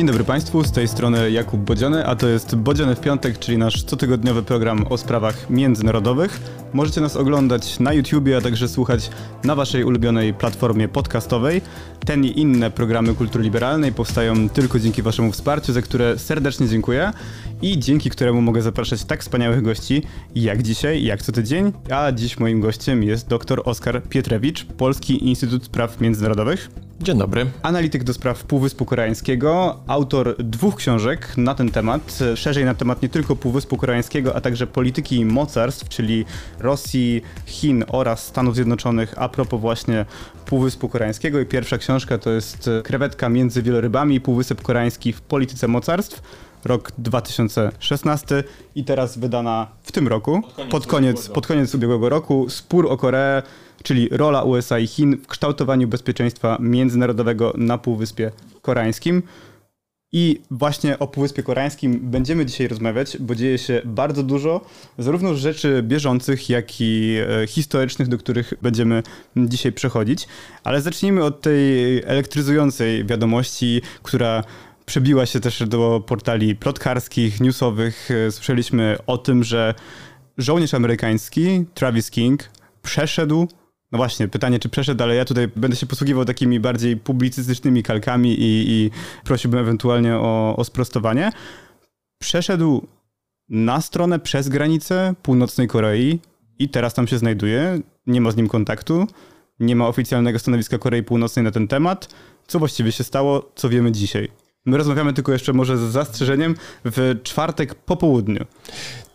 Dzień dobry Państwu, z tej strony Jakub Bodziony, a to jest Bodziony w piątek, czyli nasz cotygodniowy program o sprawach międzynarodowych. Możecie nas oglądać na YouTubie, a także słuchać na Waszej ulubionej platformie podcastowej. Ten i inne programy kultury liberalnej powstają tylko dzięki Waszemu wsparciu, za które serdecznie dziękuję i dzięki któremu mogę zapraszać tak wspaniałych gości jak dzisiaj, jak co tydzień. A dziś moim gościem jest dr Oskar Pietrewicz, Polski Instytut Spraw Międzynarodowych. Dzień dobry. Analityk do spraw Półwyspu Koreańskiego, autor dwóch książek na ten temat, szerzej na temat nie tylko Półwyspu Koreańskiego, a także polityki mocarstw, czyli Rosji, Chin oraz Stanów Zjednoczonych a propos właśnie Półwyspu Koreańskiego. I pierwsza książka to jest Krewetka między wielorybami, Półwysep Koreański w polityce mocarstw rok 2016 i teraz wydana w tym roku, pod koniec, pod koniec, pod koniec ubiegłego roku, Spór o Koreę, czyli rola USA i Chin w kształtowaniu bezpieczeństwa międzynarodowego na Półwyspie Koreańskim. I właśnie o Półwyspie Koreańskim będziemy dzisiaj rozmawiać, bo dzieje się bardzo dużo, zarówno rzeczy bieżących, jak i e, historycznych, do których będziemy dzisiaj przechodzić. Ale zacznijmy od tej elektryzującej wiadomości, która przebiła się też do portali plotkarskich, newsowych. Słyszeliśmy o tym, że żołnierz amerykański Travis King przeszedł no właśnie, pytanie, czy przeszedł, ale ja tutaj będę się posługiwał takimi bardziej publicystycznymi kalkami i, i prosiłbym ewentualnie o, o sprostowanie. Przeszedł na stronę przez granicę północnej Korei i teraz tam się znajduje. Nie ma z nim kontaktu, nie ma oficjalnego stanowiska Korei Północnej na ten temat. Co właściwie się stało, co wiemy dzisiaj? My rozmawiamy tylko jeszcze może z zastrzeżeniem w czwartek po południu.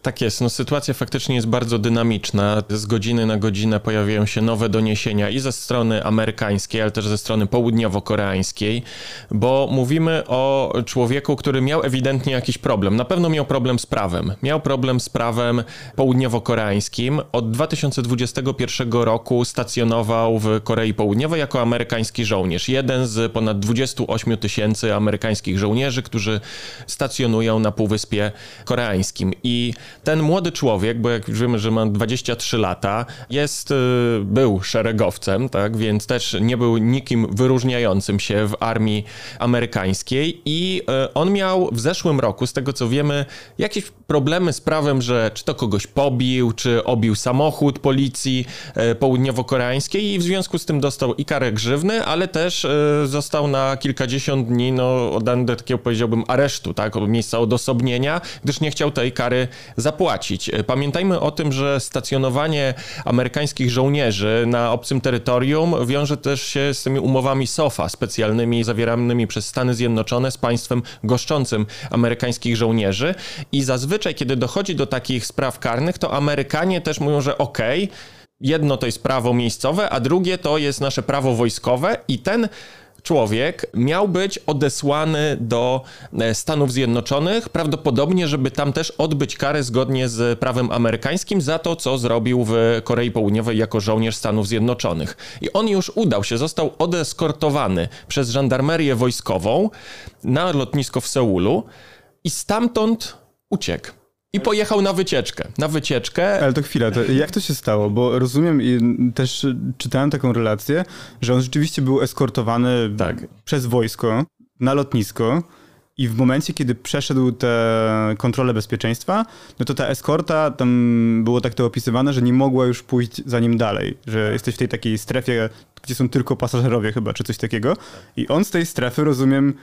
Tak jest, no sytuacja faktycznie jest bardzo dynamiczna. Z godziny na godzinę pojawiają się nowe doniesienia i ze strony amerykańskiej, ale też ze strony południowo-koreańskiej, bo mówimy o człowieku, który miał ewidentnie jakiś problem. Na pewno miał problem z prawem. Miał problem z prawem południowo-koreańskim. Od 2021 roku stacjonował w Korei Południowej jako amerykański żołnierz. Jeden z ponad 28 tysięcy amerykańskich żołnierzy, którzy stacjonują na Półwyspie Koreańskim. I ten młody człowiek, bo jak już wiemy, że ma 23 lata, jest, y, był szeregowcem, tak, więc też nie był nikim wyróżniającym się w armii amerykańskiej i y, on miał w zeszłym roku, z tego co wiemy, jakieś problemy z prawem, że czy to kogoś pobił, czy obił samochód policji y, południowo-koreańskiej i w związku z tym dostał i karę grzywny, ale też został na kilkadziesiąt dni no, oddany do takiego, powiedziałbym, aresztu, tak, miejsca odosobnienia, gdyż nie chciał tej kary zapłacić. Pamiętajmy o tym, że stacjonowanie amerykańskich żołnierzy na obcym terytorium wiąże też się z tymi umowami SOFA, specjalnymi zawieranymi przez Stany Zjednoczone z państwem goszczącym amerykańskich żołnierzy. I zazwyczaj, kiedy dochodzi do takich spraw karnych, to Amerykanie też mówią, że okej, okay, jedno to jest prawo miejscowe, a drugie to jest nasze prawo wojskowe i ten człowiek miał być odesłany do e, Stanów Zjednoczonych, prawdopodobnie, żeby tam też odbyć karę zgodnie z prawem amerykańskim za to, co zrobił w Korei Południowej jako żołnierz Stanów Zjednoczonych. I on już udał się, został odeskortowany przez żandarmerię wojskową na lotnisko w Seulu i stamtąd uciekł. I pojechał na wycieczkę. Na wycieczkę. Ale to chwila, to jak to się stało? Bo rozumiem i też czytałem taką relację, że on rzeczywiście był eskortowany tak. przez wojsko na lotnisko. I w momencie, kiedy przeszedł tę kontrolę bezpieczeństwa, no to ta eskorta, tam było tak to opisywane, że nie mogła już pójść za nim dalej. Że jesteś w tej takiej strefie, gdzie są tylko pasażerowie chyba, czy coś takiego. I on z tej strefy, rozumiem,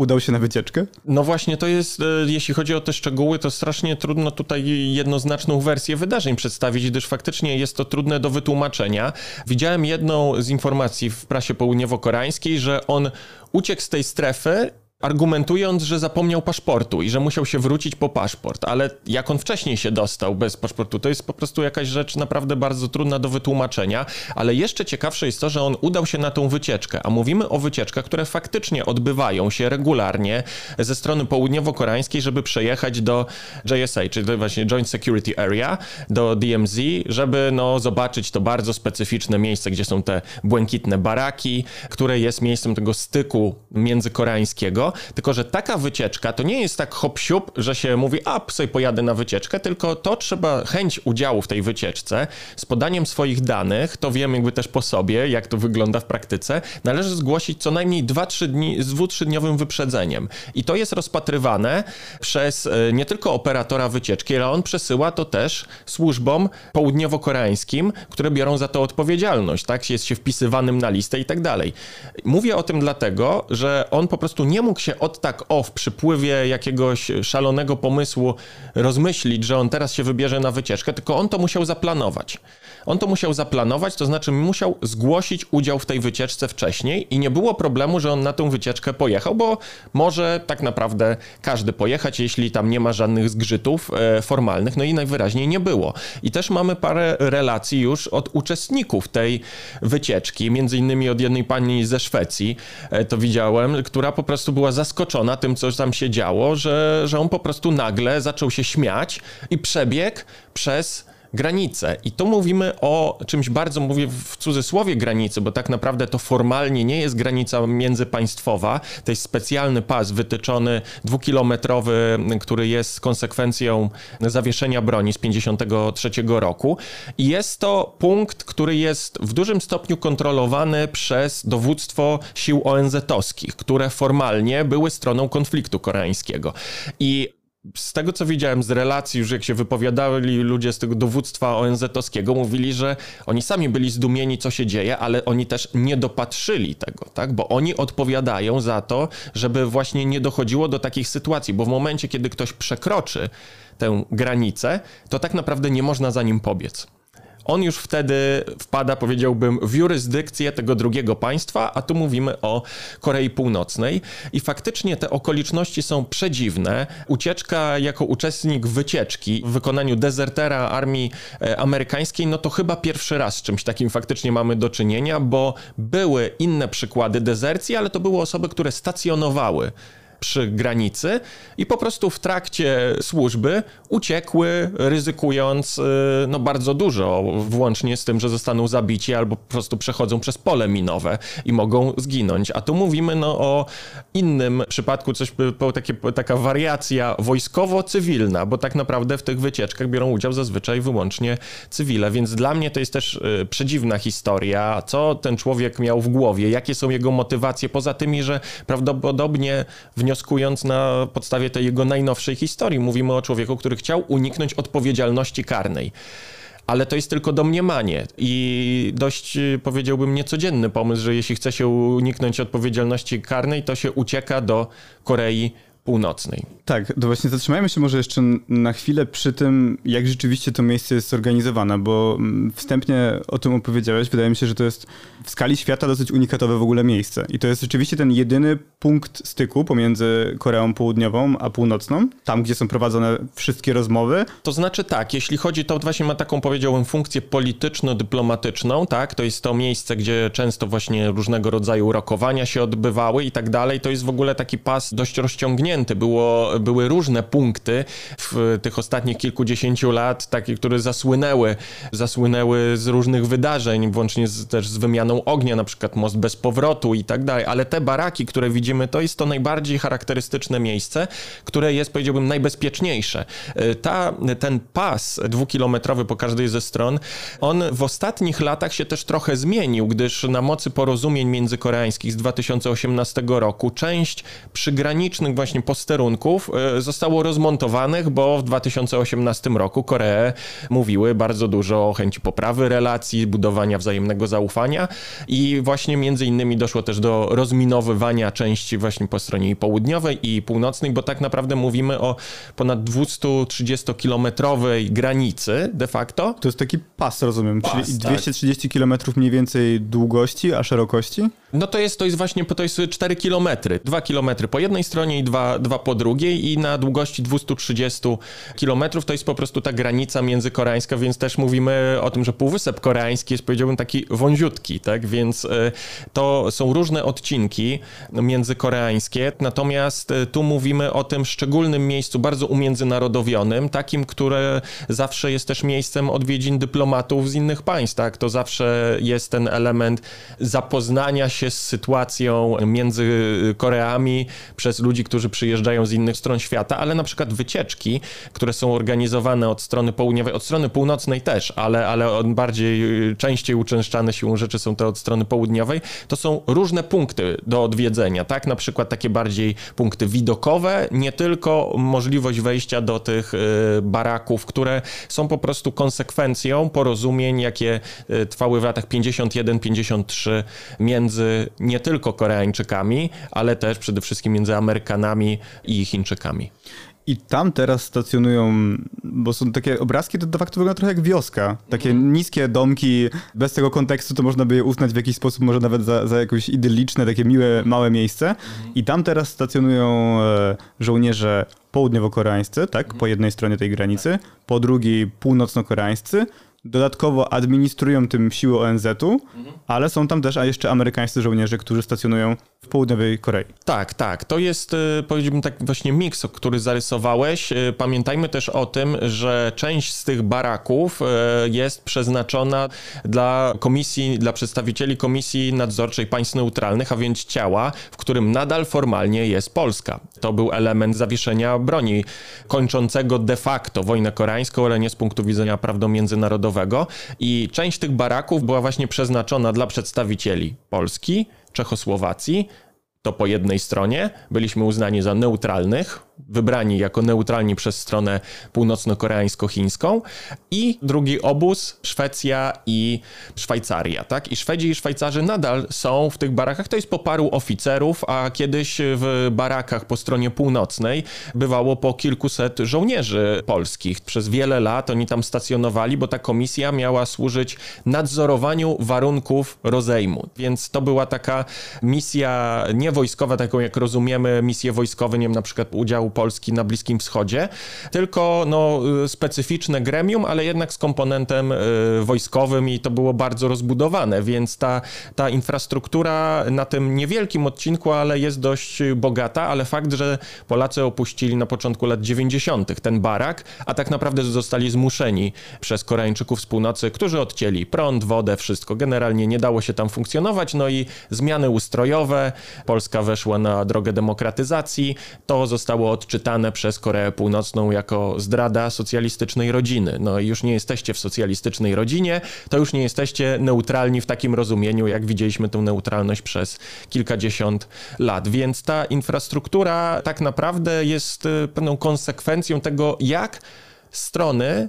udał się na wycieczkę? No właśnie, to jest, e, jeśli chodzi o te szczegóły, to strasznie trudno tutaj jednoznaczną wersję wydarzeń przedstawić, gdyż faktycznie jest to trudne do wytłumaczenia. Widziałem jedną z informacji w prasie południowo-koreańskiej, że on uciekł z tej strefy argumentując, że zapomniał paszportu i że musiał się wrócić po paszport, ale jak on wcześniej się dostał bez paszportu, to jest po prostu jakaś rzecz naprawdę bardzo trudna do wytłumaczenia, ale jeszcze ciekawsze jest to, że on udał się na tą wycieczkę, a mówimy o wycieczkach, które faktycznie odbywają się regularnie ze strony południowo-koreańskiej, żeby przejechać do JSA, czyli właśnie Joint Security Area, do DMZ, żeby no, zobaczyć to bardzo specyficzne miejsce, gdzie są te błękitne baraki, które jest miejscem tego styku międzykoreańskiego tylko że taka wycieczka to nie jest tak hop siup, że się mówi, a sobie pojadę na wycieczkę, tylko to trzeba chęć udziału w tej wycieczce z podaniem swoich danych, to wiem jakby też po sobie, jak to wygląda w praktyce, należy zgłosić co najmniej 2-3 dni z 2-3-dniowym wyprzedzeniem. I to jest rozpatrywane przez e, nie tylko operatora wycieczki, ale on przesyła to też służbom południowo-koreańskim, które biorą za to odpowiedzialność, tak? Jest się wpisywanym na listę i tak dalej. Mówię o tym dlatego, że on po prostu nie mógł się od tak o w przypływie jakiegoś szalonego pomysłu rozmyślić, że on teraz się wybierze na wycieczkę, tylko on to musiał zaplanować. On to musiał zaplanować, to znaczy musiał zgłosić udział w tej wycieczce wcześniej i nie było problemu, że on na tę wycieczkę pojechał, bo może tak naprawdę każdy pojechać, jeśli tam nie ma żadnych zgrzytów e, formalnych, no i najwyraźniej nie było. I też mamy parę relacji już od uczestników tej wycieczki, między innymi od jednej pani ze Szwecji, e, to widziałem, która po prostu była zaskoczona tym, co tam się działo, że, że on po prostu nagle zaczął się śmiać i przebiegł przez granice. I tu mówimy o czymś bardzo, mówię w cudzysłowie granicy, bo tak naprawdę to formalnie nie jest granica międzypaństwowa. To jest specjalny pas wytyczony dwukilometrowy, który jest konsekwencją zawieszenia broni z 53 roku. I jest to punkt, który jest w dużym stopniu kontrolowany przez dowództwo sił ONZ-owskich, które formalnie były stroną konfliktu koreańskiego. I z tego, co widziałem z relacji, już jak się wypowiadali ludzie z tego dowództwa ONZ-owskiego, mówili, że oni sami byli zdumieni, co się dzieje, ale oni też nie dopatrzyli tego, tak? Bo oni odpowiadają za to, żeby właśnie nie dochodziło do takich sytuacji, bo w momencie, kiedy ktoś przekroczy tę granicę, to tak naprawdę nie można za nim pobiec on już wtedy wpada, powiedziałbym, w jurysdykcję tego drugiego państwa, a tu mówimy o Korei Północnej. I faktycznie te okoliczności są przedziwne. Ucieczka jako uczestnik wycieczki w wykonaniu dezertera armii e, amerykańskiej, no to chyba pierwszy raz z czymś takim faktycznie mamy do czynienia, bo były inne przykłady dezercji, ale to były osoby, które stacjonowały przy granicy i po prostu w trakcie służby uciekły, ryzykując y, no, bardzo dużo, włącznie z tym, że zostaną zabici albo po prostu przechodzą przez pole minowe i mogą zginąć. A tu mówimy no, o innym przypadku, coś takie, taka wariacja wojskowo-cywilna, bo tak naprawdę w tych wycieczkach biorą udział zazwyczaj wyłącznie cywile, więc dla mnie to jest też y, przedziwna historia, co ten człowiek miał w głowie, jakie są jego motywacje, poza tymi, że prawdopodobnie w wnioskując na podstawie tej jego najnowszej historii. Mówimy o człowieku, który chciał uniknąć odpowiedzialności karnej ale to jest tylko domniemanie i dość powiedziałbym niecodzienny pomysł, że jeśli chce się uniknąć odpowiedzialności karnej, to się ucieka do Korei Północnej. Tak, to właśnie zatrzymajmy się może jeszcze na chwilę przy tym, jak rzeczywiście to miejsce jest zorganizowane, bo mm, wstępnie o tym opowiedziałeś. Wydaje mi się, że to jest w skali świata dosyć unikatowe w ogóle miejsce. I to jest rzeczywiście ten jedyny punkt styku pomiędzy Koreą Południową a Północną, tam gdzie są prowadzone wszystkie rozmowy. To znaczy tak, jeśli chodzi, to właśnie ma taką powiedziałbym funkcję polityczno-dyplomatyczną, tak? To jest to miejsce, gdzie często właśnie różnego rodzaju rokowania się odbywały i tak dalej. To jest w ogóle taki pas dość rozciągnięty. Było były różne punkty w tych ostatnich kilkudziesięciu lat, takie, które zasłynęły, zasłynęły z różnych wydarzeń, włącznie z, też z wymianą ognia, na przykład most bez powrotu i tak dalej, ale te baraki, które widzimy, to jest to najbardziej charakterystyczne miejsce, które jest, powiedziałbym, najbezpieczniejsze. Ta, ten pas dwukilometrowy po każdej ze stron, on w ostatnich latach się też trochę zmienił, gdyż na mocy porozumień międzykoreańskich z 2018 roku część przygranicznych właśnie posterunków E, zostało rozmontowanych, bo w 2018 roku Koree mówiły bardzo dużo o chęci poprawy relacji, budowania wzajemnego zaufania i właśnie między innymi doszło też do rozminowywania części właśnie po stronie południowej i północnej, bo tak naprawdę mówimy o ponad 230-kilometrowej granicy de facto. To jest taki pas, rozumiem, pas, czyli 230 tak. km mniej więcej długości, a szerokości? No to jest, to jest właśnie, to jest 4 kilometry. 2 kilometry po jednej stronie i 2, dwa po drugiej i na długości 230 kilometrów to jest po prostu ta granica międzykoreańska, więc też mówimy o tym, że Półwysep Koreański jest powiedziałbym taki wąziutki, tak? Więc e, to są różne odcinki międzykoreańskie, natomiast e, tu mówimy o tym szczególnym miejscu, bardzo umiędzynarodowionym, takim, które zawsze jest też miejscem odwiedzin dyplomatów z innych państw, tak? To zawsze jest ten element zapoznania się się z sytuacją między Koreami przez ludzi, którzy przyjeżdżają z innych stron świata, ale na przykład wycieczki, które są organizowane od strony południowej, od strony północnej też, ale, ale bardziej, częściej uczęszczane siłą rzeczy są te od strony południowej, to są różne punkty do odwiedzenia, tak? Na przykład takie bardziej punkty widokowe, nie tylko możliwość wejścia do tych y, baraków, które są po prostu konsekwencją porozumień, jakie y, trwały w latach 51-53 między nie tylko Koreańczykami, ale też przede wszystkim między Amerykanami i Chińczykami. I tam teraz stacjonują, bo są takie obrazki, to de facto wygląda trochę jak wioska. Takie mhm. niskie domki, bez tego kontekstu to można by je uznać w jakiś sposób, może nawet za, za jakieś idylliczne, takie miłe, małe miejsce. Mhm. I tam teraz stacjonują e, żołnierze południowo-koreańscy, tak, po mhm. jednej stronie tej granicy, po drugiej północno-koreańscy, Dodatkowo administrują tym siły ONZ-u, mhm. ale są tam też a jeszcze amerykańscy żołnierze, którzy stacjonują w południowej Korei. Tak, tak. To jest, y, powiedziałbym tak właśnie miks, który zarysowałeś. Y, pamiętajmy też o tym, że część z tych baraków y, jest przeznaczona dla komisji, dla przedstawicieli Komisji Nadzorczej Państw Neutralnych, a więc ciała, w którym nadal formalnie jest Polska. To był element zawieszenia broni, kończącego de facto wojnę koreańską, ale nie z punktu widzenia prawdą międzynarodowego. I część tych baraków była właśnie przeznaczona dla przedstawicieli Polski, Czechosłowacji, to po jednej stronie byliśmy uznani za neutralnych, wybrani jako neutralni przez stronę północno-koreańsko-chińską i drugi obóz Szwecja i Szwajcaria, tak? I Szwedzi i Szwajcarzy nadal są w tych barakach, to jest po paru oficerów, a kiedyś w barakach po stronie północnej bywało po kilkuset żołnierzy polskich. Przez wiele lat oni tam stacjonowali, bo ta komisja miała służyć nadzorowaniu warunków rozejmu. Więc to była taka misja nie wojskowa, taką jak rozumiemy misje wojskowe, nie wiem, na przykład Polski na Bliskim Wschodzie, tylko no, specyficzne gremium, ale jednak z komponentem y, wojskowym i to było bardzo rozbudowane, więc ta, ta infrastruktura na tym niewielkim odcinku, ale jest dość bogata, ale fakt, że Polacy opuścili na początku lat 90. ten barak, a tak naprawdę zostali zmuszeni przez Koreańczyków z północy, którzy odcięli prąd, wodę, wszystko. Generalnie nie dało się tam funkcjonować, no i zmiany ustrojowe, Polska weszła na drogę demokratyzacji, to zostało odczytane przez Koreę Północną jako zdrada socjalistycznej rodziny. No i już nie jesteście w socjalistycznej rodzinie, to już nie jesteście neutralni w takim rozumieniu, jak widzieliśmy tę neutralność przez kilkadziesiąt lat. Więc ta infrastruktura tak naprawdę jest e, pewną konsekwencją tego, jak strony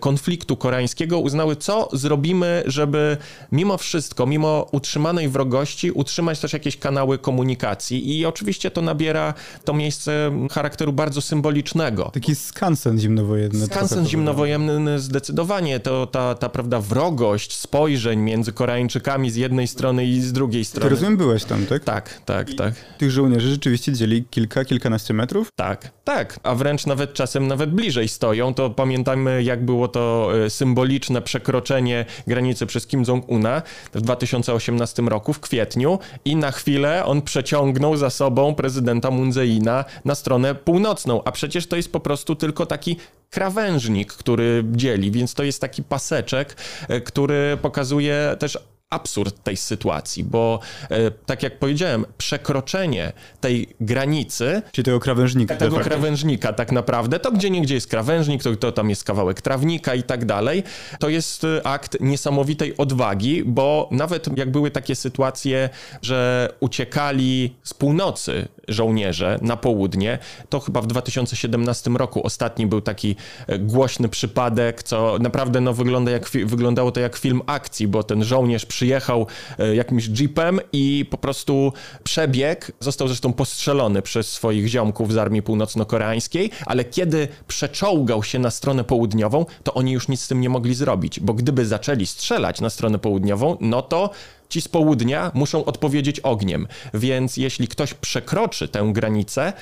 konfliktu koreańskiego uznały, co zrobimy, żeby mimo wszystko, mimo utrzymanej wrogości, utrzymać też jakieś kanały komunikacji. I oczywiście to nabiera to miejsce charakteru bardzo symbolicznego. Taki skansen zimnowojenny. Skansen zimnowojenny zdecydowanie. To ta, ta prawda wrogość spojrzeń między Koreańczykami z jednej strony i z drugiej strony. Ty rozumiem, byłeś tam, tak? Tak, tak, I tak. Tych żołnierzy rzeczywiście dzieli kilka, kilkanaście metrów? Tak, tak. A wręcz nawet czasem nawet bliżej stoją. To pamiętajmy, jak było to e, symboliczne przekroczenie granicy przez Kim Jong-una w 2018 roku, w kwietniu, i na chwilę on przeciągnął za sobą prezydenta Moon Jae-ina na stronę północną, a przecież to jest po prostu tylko taki krawężnik, który dzieli, więc to jest taki paseczek, e, który pokazuje też absurd tej sytuacji, bo e, tak jak powiedziałem, przekroczenie tej granicy, czyli tego krawężnika, tego krawężnika tak naprawdę, to gdzie niegdzie jest krawężnik, to, to tam jest kawałek trawnika i tak dalej, to jest e, akt niesamowitej odwagi, bo nawet jak były takie sytuacje, że uciekali z północy żołnierze na południe, to chyba w 2017 roku ostatni był taki e, głośny przypadek, co naprawdę no, wygląda jak, wyglądało to jak film akcji, bo ten żołnierz przyjechał e, jakimś jeepem i po prostu przebieg, został zresztą postrzelony przez swoich ziomków z armii północno-koreańskiej, ale kiedy przeczołgał się na stronę południową, to oni już nic z tym nie mogli zrobić, bo gdyby zaczęli strzelać na stronę południową, no to ci z południa muszą odpowiedzieć ogniem. Więc jeśli ktoś przekroczy tę granicę,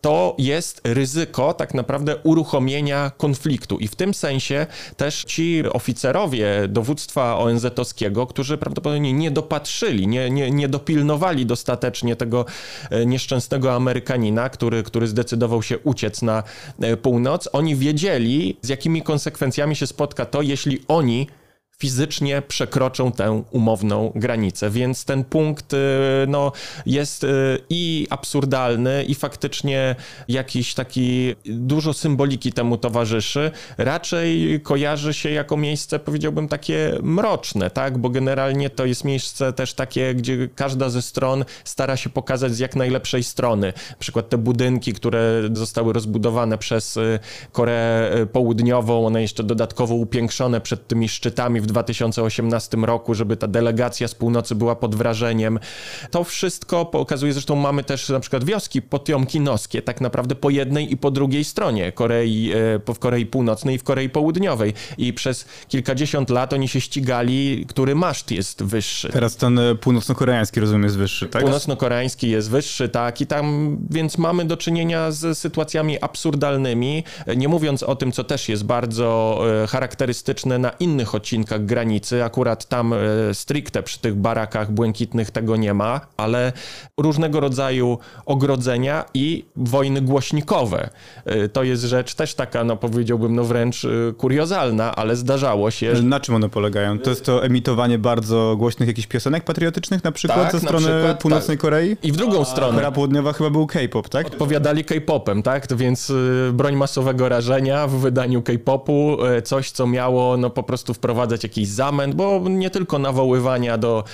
to jest ryzyko tak naprawdę uruchomienia konfliktu. I w tym sensie też ci oficerowie dowództwa ONZ-owskiego, którzy prawdopodobnie nie dopatrzyli, nie, nie, nie dopilnowali dostatecznie tego e, nieszczęsnego Amerykanina, który, który zdecydował się uciec na e, północ, oni wiedzieli, z jakimi konsekwencjami się spotka to, jeśli oni fizycznie przekroczą tę umowną granicę. Więc ten punkt y, no, jest y, i absurdalny, i faktycznie jakiś taki dużo symboliki temu towarzyszy. Raczej kojarzy się jako miejsce, powiedziałbym, takie mroczne, tak? Bo generalnie to jest miejsce też takie, gdzie każda ze stron stara się pokazać z jak najlepszej strony. Na przykład te budynki, które zostały rozbudowane przez y, Koreę Południową, one jeszcze dodatkowo upiększone przed tymi szczytami w 2018 roku, żeby ta delegacja z północy była pod wrażeniem. To wszystko pokazuje, zresztą mamy też na przykład wioski potiomkinoskie, tak naprawdę po jednej i po drugiej stronie Korei, e, w Korei Północnej i w Korei Południowej. I przez kilkadziesiąt lat oni się ścigali, który maszt jest wyższy. Teraz ten e, północno-koreański, rozumiem, jest wyższy, tak? Północno-koreański jest wyższy, tak, i tam, więc mamy do czynienia z sytuacjami absurdalnymi, nie mówiąc o tym, co też jest bardzo e, charakterystyczne na innych odcinkach granicy. Akurat tam e, stricte przy tych barakach błękitnych tego nie ma, ale różnego rodzaju ogrodzenia i wojny głośnikowe. E, to jest rzecz też taka, no powiedziałbym, no wręcz e, kuriozalna, ale zdarzało się. Na czym one polegają? To jest to emitowanie bardzo głośnych jakichś piosenek patriotycznych na przykład Tak, ze strony przykład, północnej tak. Korei? I w drugą A stronę. Korea Południowa chyba był K-pop, tak? Odpowiadali K-popem, tak? To Więc y, broń masowego rażenia w wydaniu K-popu, y, coś co miało no po prostu wprowadzać jakiś zamęt, bo nie tylko nawoływania do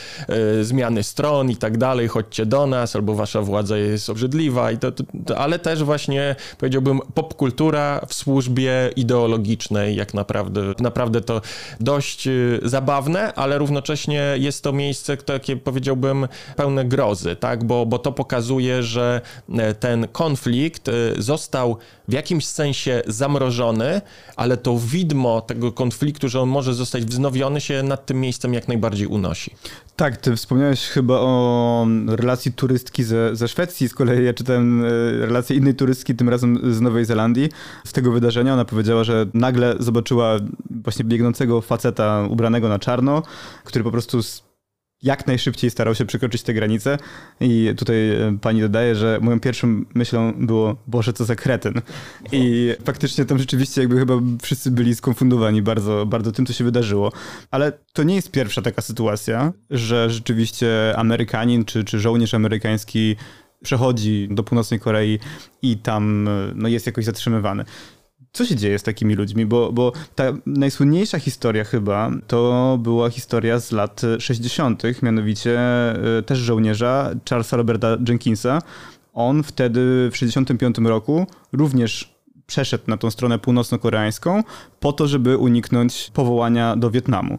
y, zmiany stron i tak dalej, chodźcie do nas, albo wasza władza jest obrzydliwa, i to, to, to, ale też właśnie powiedziałbym popkultura w służbie ideologicznej, jak naprawdę, naprawdę to dość y, zabawne, ale równocześnie jest to miejsce takie powiedziałbym pełne grozy, tak? Bo, bo to pokazuje, że e, ten konflikt e, został w jakimś sensie zamrożony, ale to widmo tego konfliktu, że on może zostać wznowiony, się nad tym miejscem jak najbardziej unosi. Tak, ty wspomniałeś chyba o relacji turystki ze, ze Szwecji. Z kolei ja czytałem e, relację innej turystki, tym razem z Nowej Zelandii, z tego wydarzenia. Ona powiedziała, że nagle zobaczyła właśnie biegnącego faceta ubranego na czarno, który po prostu jak najszybciej starał się przekroczyć te granice i tutaj e, pani dodaje, że moją pierwszą myślą było, Boże, co za kretyn. I faktycznie tam rzeczywiście jakby chyba wszyscy byli skonfundowani bardzo, bardzo tym, co się wydarzyło. Ale to nie jest pierwsza taka sytuacja, że rzeczywiście Amerykanin czy, czy żołnierz amerykański przechodzi do północnej Korei i tam e, no, jest jakoś zatrzymywany. Co się dzieje z takimi ludźmi? Bo, bo ta najsłynniejsza historia chyba to była historia z lat 60., mianowicie y, też żołnierza Charlesa Roberta Jenkinsa. On wtedy w 65 roku również przeszedł na tą stronę północno-koreańską po to, żeby uniknąć powołania do Wietnamu.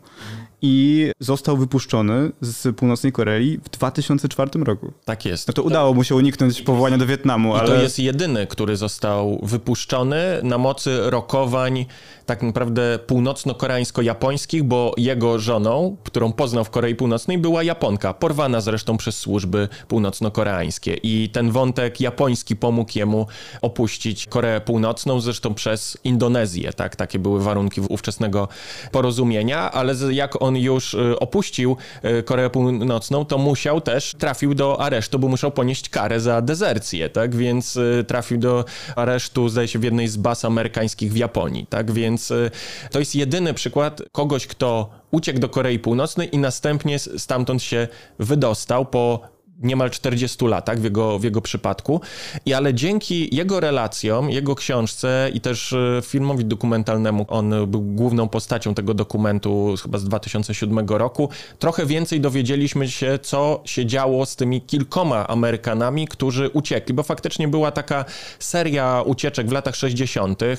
I został wypuszczony z północnej Korei w 2004 roku. Tak jest. No to udało mu się uniknąć powołania do Wietnamu, I ale... to jest jedyny, który został wypuszczony na mocy rokowań tak naprawdę północno-koreańsko-japońskich, bo jego żoną, którą poznał w Korei Północnej, była Japonka, porwana zresztą przez służby północno-koreańskie. I ten wątek japoński pomógł jemu opuścić Koreę Północną, zresztą przez Indonezję, tak? Takie były warunki ówczesnego porozumienia, ale jak on już y, opuścił y, Koreę Północną, to musiał też, trafił do aresztu, bo musiał ponieść karę za dezercję, tak? Więc y, trafił do aresztu, zdaje się, w jednej z baz amerykańskich w Japonii, tak? Więc to jest jedyny przykład kogoś, kto uciekł do Korei Północnej i następnie stamtąd się wydostał po niemal 40 latach w jego, w jego przypadku. I ale dzięki jego relacjom, jego książce i też e, filmowi dokumentalnemu, on był główną postacią tego dokumentu chyba z 2007 roku, trochę więcej dowiedzieliśmy się, co się działo z tymi kilkoma Amerykanami, którzy uciekli, bo faktycznie była taka seria ucieczek w latach 60., e,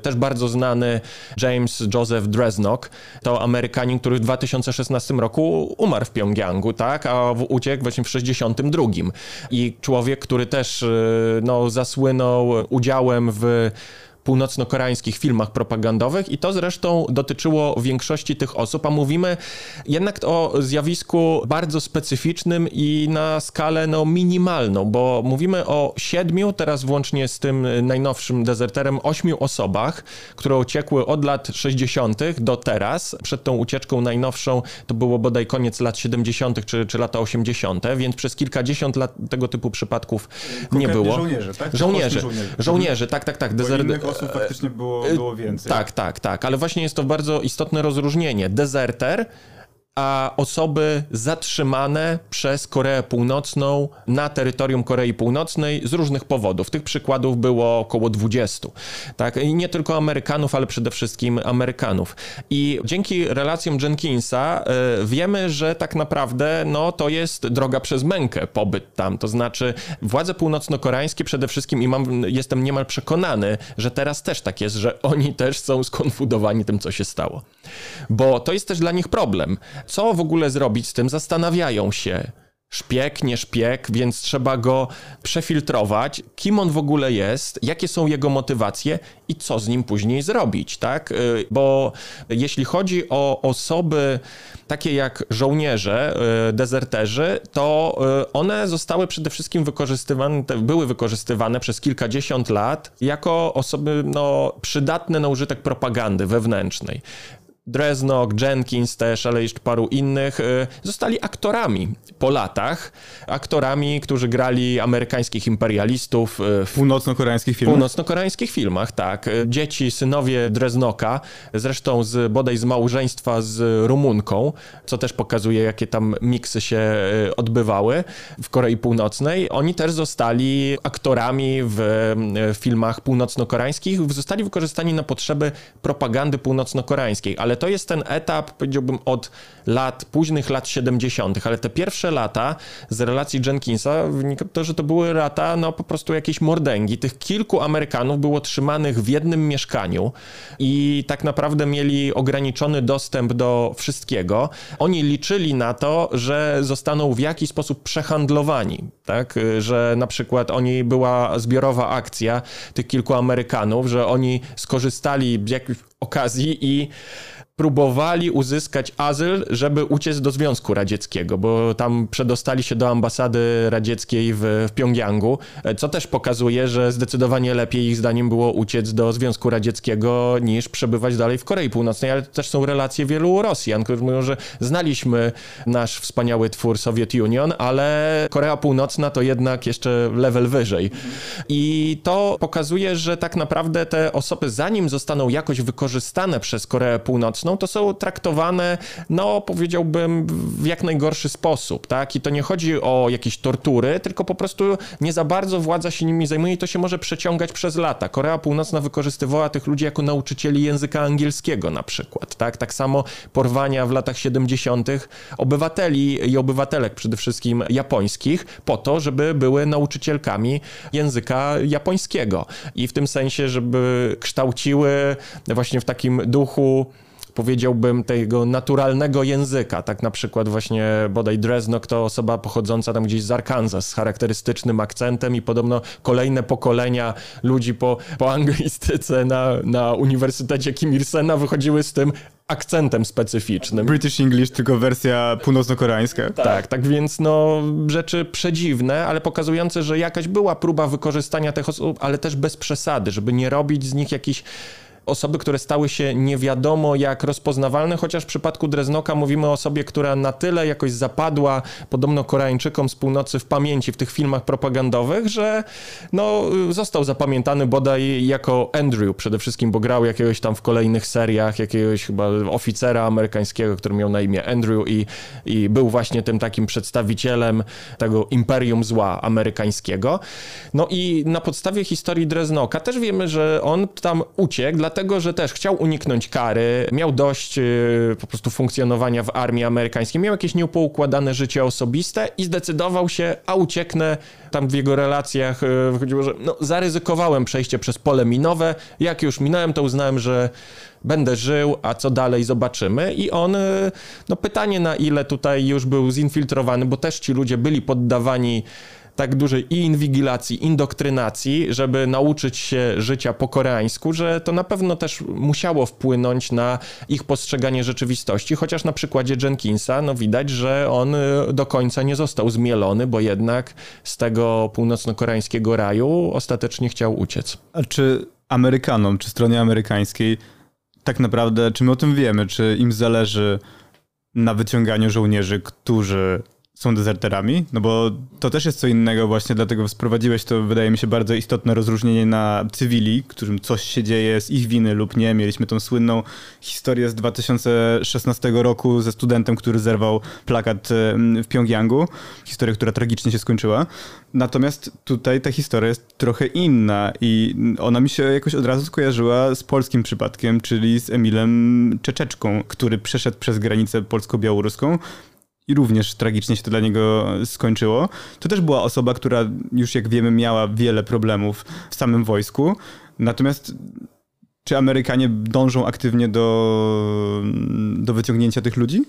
też bardzo znany James Joseph Dresnok, to Amerykanin, który w 2016 roku umarł w Pjongjangu, tak, a uciekł właśnie w 62. I człowiek, który też e, no, zasłynął udziałem w północno-koreańskich filmach propagandowych i to zresztą dotyczyło większości tych osób, a mówimy jednak o zjawisku bardzo specyficznym i na skalę no, minimalną, bo mówimy o siedmiu, teraz włącznie z tym najnowszym dezerterem, ośmiu osobach, które uciekły od lat 60. do teraz. Przed tą ucieczką najnowszą to było bodaj koniec lat 70. czy, czy lata 80., więc przez kilkadziesiąt lat tego typu przypadków nie Konkretnie było. żołnierze, tak? Żołnierze, Ośmiu żołnierzy. żołnierze, tak, tak, tak. Dezer- faktycznie było, było więcej. Tak, tak, tak, ale właśnie jest to bardzo istotne rozróżnienie. Dezerter a osoby zatrzymane przez Koreę Północną na terytorium Korei Północnej z różnych powodów. Tych przykładów było około 20. Tak? I nie tylko Amerykanów, ale przede wszystkim Amerykanów. I dzięki relacjom Jenkinsa y, wiemy, że tak naprawdę no, to jest droga przez mękę, pobyt tam. To znaczy władze północno-koreańskie przede wszystkim, i mam, jestem niemal przekonany, że teraz też tak jest, że oni też są skonfudowani tym, co się stało. Bo to jest też dla nich problem co w ogóle zrobić z tym, zastanawiają się. Szpieg, nie szpieg, więc trzeba go przefiltrować, kim on w ogóle jest, jakie są jego motywacje i co z nim później zrobić, tak? Y, bo jeśli chodzi o osoby takie jak żołnierze, y, dezerterzy, to y, one zostały przede wszystkim wykorzystywane, były wykorzystywane przez kilkadziesiąt lat jako osoby no, przydatne na użytek propagandy wewnętrznej. Dreznok, Jenkins też, ale jeszcze paru innych, y, zostali aktorami po latach. Aktorami, którzy grali amerykańskich imperialistów. Y, w północno-koreańskich filmach? północno-koreańskich filmach, tak. Y, dzieci, synowie Dreznoka, zresztą z, bodaj z małżeństwa z Rumunką, co też pokazuje, jakie tam miksy się odbywały w Korei Północnej. Oni też zostali aktorami w filmach północno-koreańskich, zostali wykorzystani na potrzeby propagandy północno-koreańskiej, ale to jest ten etap, powiedziałbym, od lat, późnych lat 70., ale te pierwsze lata z relacji Jenkinsa wynika to, że to były lata, no po prostu jakieś mordęgi. Tych kilku Amerykanów było trzymanych w jednym mieszkaniu i tak naprawdę mieli ograniczony dostęp do wszystkiego. Oni liczyli na to, że zostaną w jakiś sposób przehandlowani, tak? Że na przykład oni była zbiorowa akcja tych kilku Amerykanów, że oni skorzystali z jakiejś okazji i próbowali uzyskać azyl, żeby uciec do Związku Radzieckiego, bo tam przedostali się do ambasady radzieckiej w, w Pjongjangu, co też pokazuje, że zdecydowanie lepiej ich zdaniem było uciec do Związku Radzieckiego niż przebywać dalej w Korei Północnej, ale też są relacje wielu Rosjan, którzy mówią, że znaliśmy nasz wspaniały twór Soviet Union, ale Korea Północna to jednak jeszcze level wyżej. I to pokazuje, że tak naprawdę te osoby, zanim zostaną jakoś wykorzystane przez Koreę Północną, to są traktowane, no powiedziałbym, w jak najgorszy sposób, tak? I to nie chodzi o jakieś tortury, tylko po prostu nie za bardzo władza się nimi zajmuje i to się może przeciągać przez lata. Korea Północna wykorzystywała tych ludzi jako nauczycieli języka angielskiego na przykład, tak? Tak samo porwania w latach 70. obywateli i obywatelek przede wszystkim japońskich po to, żeby były nauczycielkami języka japońskiego i w tym sensie, żeby kształciły właśnie w takim duchu powiedziałbym, tego naturalnego języka. Tak na przykład właśnie bodaj Dreznok to osoba pochodząca tam gdzieś z Arkansas z charakterystycznym akcentem i podobno kolejne pokolenia ludzi po, po anglistyce na, na Uniwersytecie Kim Il-sena wychodziły z tym akcentem specyficznym. British English, tylko wersja północno-koreańska. Tak. tak, tak więc no rzeczy przedziwne, ale pokazujące, że jakaś była próba wykorzystania tych osób, ale też bez przesady, żeby nie robić z nich jakichś osoby, które stały się nie wiadomo jak rozpoznawalne, chociaż w przypadku Dreznoka mówimy o osobie, która na tyle jakoś zapadła podobno Koreańczykom z północy w pamięci w tych filmach propagandowych, że no, został zapamiętany bodaj jako Andrew przede wszystkim, bo grał jakiegoś tam w kolejnych seriach, jakiegoś chyba oficera amerykańskiego, który miał na imię Andrew i, i był właśnie tym takim przedstawicielem tego imperium zła amerykańskiego. No i na podstawie historii Dreznoka też wiemy, że on tam uciekł, dlatego że też chciał uniknąć kary, miał dość y, po prostu funkcjonowania w armii amerykańskiej, miał jakieś niepoukładane życie osobiste i zdecydował się, a ucieknę. Tam w jego relacjach y, wychodziło, że no, zaryzykowałem przejście przez pole minowe. Jak już minąłem, to uznałem, że będę żył, a co dalej zobaczymy. I on, y, no pytanie na ile tutaj już był zinfiltrowany, bo też ci ludzie byli poddawani tak dużej i inwigilacji, indoktrynacji, żeby nauczyć się życia po koreańsku, że to na pewno też musiało wpłynąć na ich postrzeganie rzeczywistości, chociaż na przykładzie Jenkinsa no widać, że on y, do końca nie został zmielony, bo jednak z tego północno-koreańskiego raju ostatecznie chciał uciec. A czy Amerykanom, czy stronie amerykańskiej tak naprawdę, czy my o tym wiemy, czy im zależy na wyciąganiu żołnierzy, którzy są dezerterami? No bo to też jest co innego właśnie, dlatego sprowadziłeś to, wydaje mi się, bardzo istotne rozróżnienie na cywili, którym coś się dzieje z ich winy lub nie. Mieliśmy tą słynną historię z 2016 roku ze studentem, który zerwał plakat w Pjongjangu. Historia, która tragicznie się skończyła. Natomiast tutaj ta historia jest trochę inna i ona mi się jakoś od razu skojarzyła z polskim przypadkiem, czyli z Emilem Czeczeczką, który przeszedł przez granicę polsko-białoruską i również tragicznie się to dla niego skończyło. To też była osoba, która już jak wiemy miała wiele problemów w samym wojsku. Natomiast czy Amerykanie dążą aktywnie do, do wyciągnięcia tych ludzi?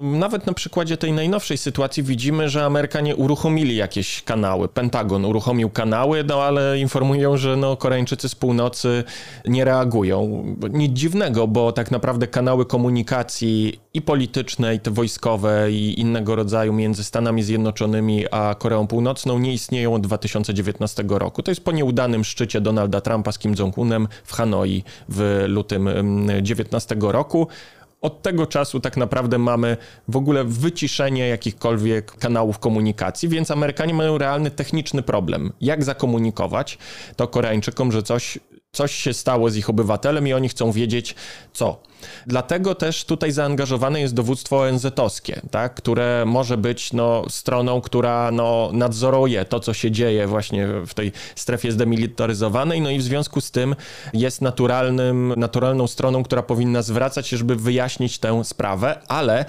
Nawet na przykładzie tej najnowszej sytuacji widzimy, że Amerykanie uruchomili jakieś kanały. Pentagon uruchomił kanały, no ale informują, że no, Koreańczycy z północy nie reagują. Nic dziwnego, bo tak naprawdę kanały komunikacji i polityczne, i te wojskowe, i innego rodzaju między Stanami Zjednoczonymi a Koreą Północną nie istnieją od 2019 roku. To jest po nieudanym szczycie Donalda Trumpa z Kim Jong-unem w Hanoi w lutym 2019 roku. Od tego czasu tak naprawdę mamy w ogóle wyciszenie jakichkolwiek kanałów komunikacji, więc Amerykanie mają realny techniczny problem. Jak zakomunikować to Koreańczykom, że coś coś się stało z ich obywatelem i oni chcą wiedzieć co. Dlatego też tutaj zaangażowane jest dowództwo ONZ-owskie, tak, które może być no, stroną, która no, nadzoruje to, co się dzieje właśnie w tej strefie zdemilitaryzowanej, no i w związku z tym jest naturalnym, naturalną stroną, która powinna zwracać się, żeby wyjaśnić tę sprawę, ale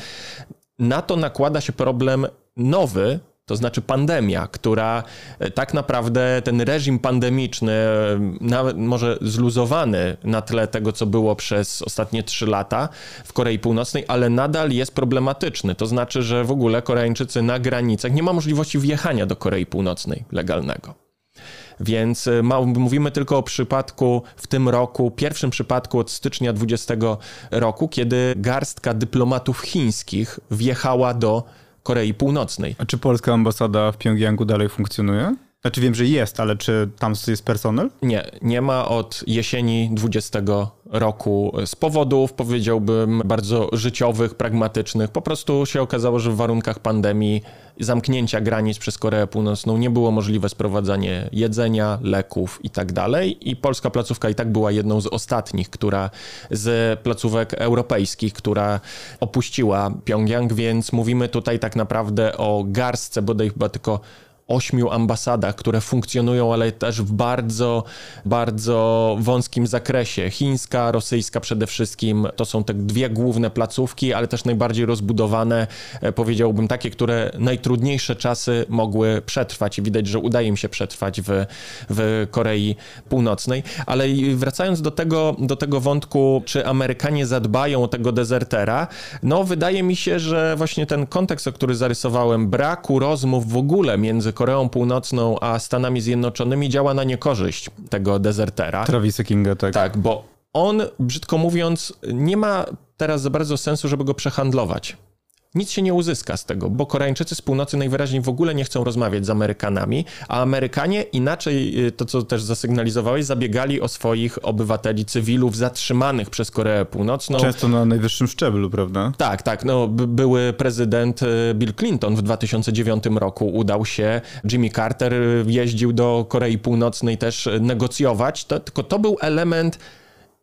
na to nakłada się problem nowy, to znaczy pandemia, która e, tak naprawdę ten reżim pandemiczny, e, nawet może zluzowany na tle tego, co było przez ostatnie trzy lata w Korei Północnej, ale nadal jest problematyczny. To znaczy, że w ogóle Koreańczycy na granicach nie ma możliwości wjechania do Korei Północnej legalnego. Więc e, ma, mówimy tylko o przypadku w tym roku, pierwszym przypadku od stycznia 20 roku, kiedy garstka dyplomatów chińskich wjechała do Korei Północnej. A czy polska ambasada w Pjongjangu dalej funkcjonuje? Znaczy wiem, że jest, ale czy tam jest personel? Nie, nie ma od jesieni 20 roku z powodów, powiedziałbym, bardzo życiowych, pragmatycznych. Po prostu się okazało, że w warunkach pandemii zamknięcia granic przez Koreę Północną nie było możliwe sprowadzanie jedzenia, leków i tak dalej. I polska placówka i tak była jedną z ostatnich, która z placówek europejskich, która opuściła Pjongjang, więc mówimy tutaj tak naprawdę o garstce, bodaj chyba tylko ośmiu ambasadach, które funkcjonują, ale też w bardzo, bardzo wąskim zakresie. Chińska, rosyjska przede wszystkim to są te dwie główne placówki, ale też najbardziej rozbudowane, e, powiedziałbym takie, które najtrudniejsze czasy mogły przetrwać i widać, że udaje im się przetrwać w, w Korei Północnej. Ale wracając do tego, do tego wątku, czy Amerykanie zadbają o tego dezertera, no wydaje mi się, że właśnie ten kontekst, o który zarysowałem, braku rozmów w ogóle między Koreą Północną a Stanami Zjednoczonymi działa na niekorzyść tego dezertera. Travisa Kinga, tak. Tak, bo on, brzydko mówiąc, nie ma teraz za bardzo sensu, żeby go przehandlować nic się nie uzyska z tego, bo Koreańczycy z północy najwyraźniej w ogóle nie chcą rozmawiać z Amerykanami, a Amerykanie inaczej, y, to co też zasygnalizowałeś, zabiegali o swoich obywateli, cywilów zatrzymanych przez Koreę Północną. Często na najwyższym szczeblu, prawda? Tak, tak. No, były prezydent y, Bill Clinton w 2009 roku udał się, Jimmy Carter y, jeździł do Korei Północnej też negocjować, to, tylko to był element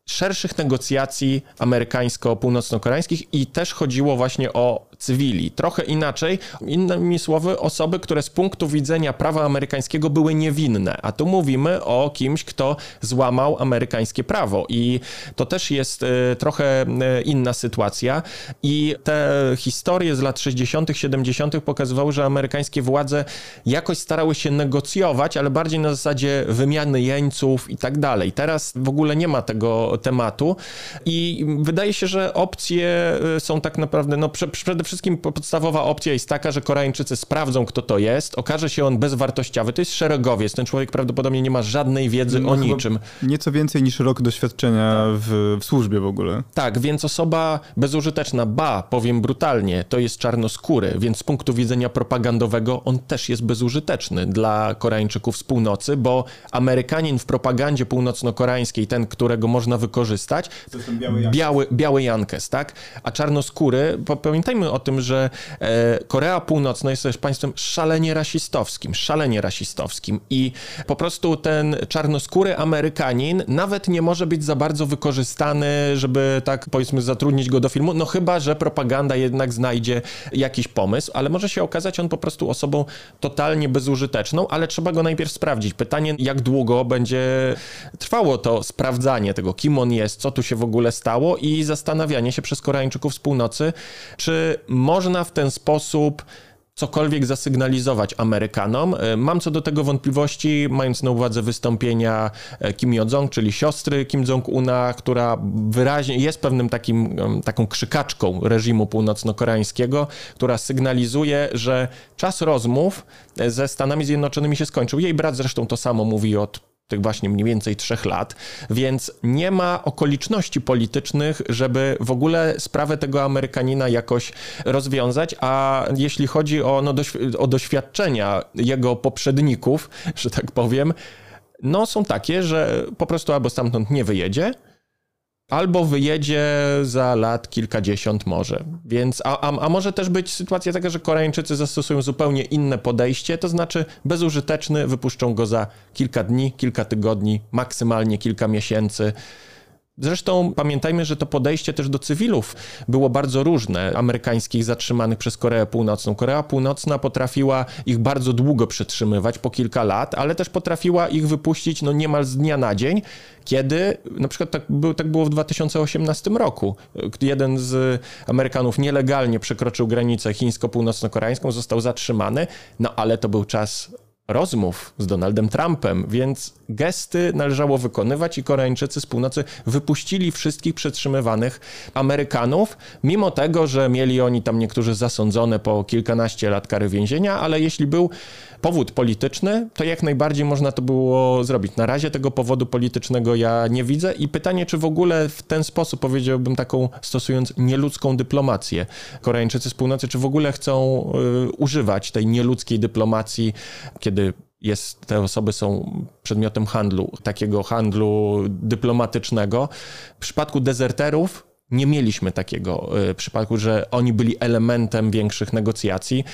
szerszych negocjacji amerykańsko-północno-koreańskich i też chodziło właśnie o cywili. Trochę inaczej, innymi słowy, osoby, które z punktu widzenia prawa amerykańskiego były niewinne, a tu mówimy o kimś, kto złamał amerykańskie prawo i to też jest y, trochę y, inna sytuacja i te historie z lat 60., 70. pokazywały, że amerykańskie władze jakoś starały się negocjować, ale bardziej na zasadzie wymiany jeńców i tak dalej. Teraz w ogóle nie ma tego tematu i wydaje się, że opcje y, są tak naprawdę, no przede wszystkim podstawowa opcja jest taka, że Koreańczycy sprawdzą, kto to jest, okaże się on bezwartościowy. To jest szeregowiec, ten człowiek prawdopodobnie nie ma żadnej wiedzy no, o niczym. Nieco więcej niż rok doświadczenia tak. w, w służbie w ogóle. Tak, więc osoba bezużyteczna, ba, powiem brutalnie, to jest czarnoskóry, więc z punktu widzenia propagandowego on też jest bezużyteczny dla Koreańczyków z północy, bo Amerykanin w propagandzie północno-koreańskiej, ten, którego można wykorzystać, biały, biały, biały Jankes, tak? A czarnoskóry, pamiętajmy o tym, że e, Korea Północna jest też państwem szalenie rasistowskim, szalenie rasistowskim i po prostu ten czarnoskóry Amerykanin nawet nie może być za bardzo wykorzystany, żeby tak powiedzmy zatrudnić go do filmu, no chyba, że propaganda jednak znajdzie jakiś pomysł, ale może się okazać on po prostu osobą totalnie bezużyteczną, ale trzeba go najpierw sprawdzić. Pytanie, jak długo będzie trwało to sprawdzanie tego, kim on jest, co tu się w ogóle stało i zastanawianie się przez Koreańczyków z północy, czy można w ten sposób cokolwiek zasygnalizować Amerykanom. E, mam co do tego wątpliwości, mając na uwadze wystąpienia e, Kim Yo-jong, czyli siostry Kim Jong-una, która wyraźnie jest pewnym takim, taką krzykaczką reżimu północno-koreańskiego, która sygnalizuje, że czas rozmów e, ze Stanami Zjednoczonymi się skończył. Jej brat zresztą to samo mówi od tych właśnie mniej więcej trzech lat, więc nie ma okoliczności politycznych, żeby w ogóle sprawę tego Amerykanina jakoś rozwiązać, a jeśli chodzi o, no, doświ o doświadczenia jego poprzedników, że tak powiem, no są takie, że po prostu albo stamtąd nie wyjedzie, albo wyjedzie za lat kilkadziesiąt może. Więc, a, a, a, może też być sytuacja taka, że Koreańczycy zastosują zupełnie inne podejście, to znaczy bezużyteczny, wypuszczą go za kilka dni, kilka tygodni, maksymalnie kilka miesięcy. Zresztą pamiętajmy, że to podejście też do cywilów było bardzo różne, amerykańskich zatrzymanych przez Koreę Północną. Korea Północna potrafiła ich bardzo długo przetrzymywać, po kilka lat, ale też potrafiła ich wypuścić no niemal z dnia na dzień, kiedy na przykład tak, był, tak było w 2018 roku. Jeden z Amerykanów nielegalnie przekroczył granicę chińsko-północno-koreańską, został zatrzymany, no ale to był czas rozmów z Donaldem Trumpem, więc gesty należało wykonywać i Koreańczycy z północy wypuścili wszystkich przetrzymywanych Amerykanów, mimo tego, że mieli oni tam niektórzy zasądzone po kilkanaście lat kary więzienia, ale jeśli był powód polityczny, to jak najbardziej można to było zrobić. Na razie tego powodu politycznego ja nie widzę i pytanie, czy w ogóle w ten sposób, powiedziałbym taką, stosując nieludzką dyplomację, Koreańczycy z północy, czy w ogóle chcą y, używać tej nieludzkiej dyplomacji, kiedy jest, te osoby są przedmiotem handlu, takiego handlu dyplomatycznego. W przypadku dezerterów nie mieliśmy takiego y, przypadku, że oni byli elementem większych negocjacji.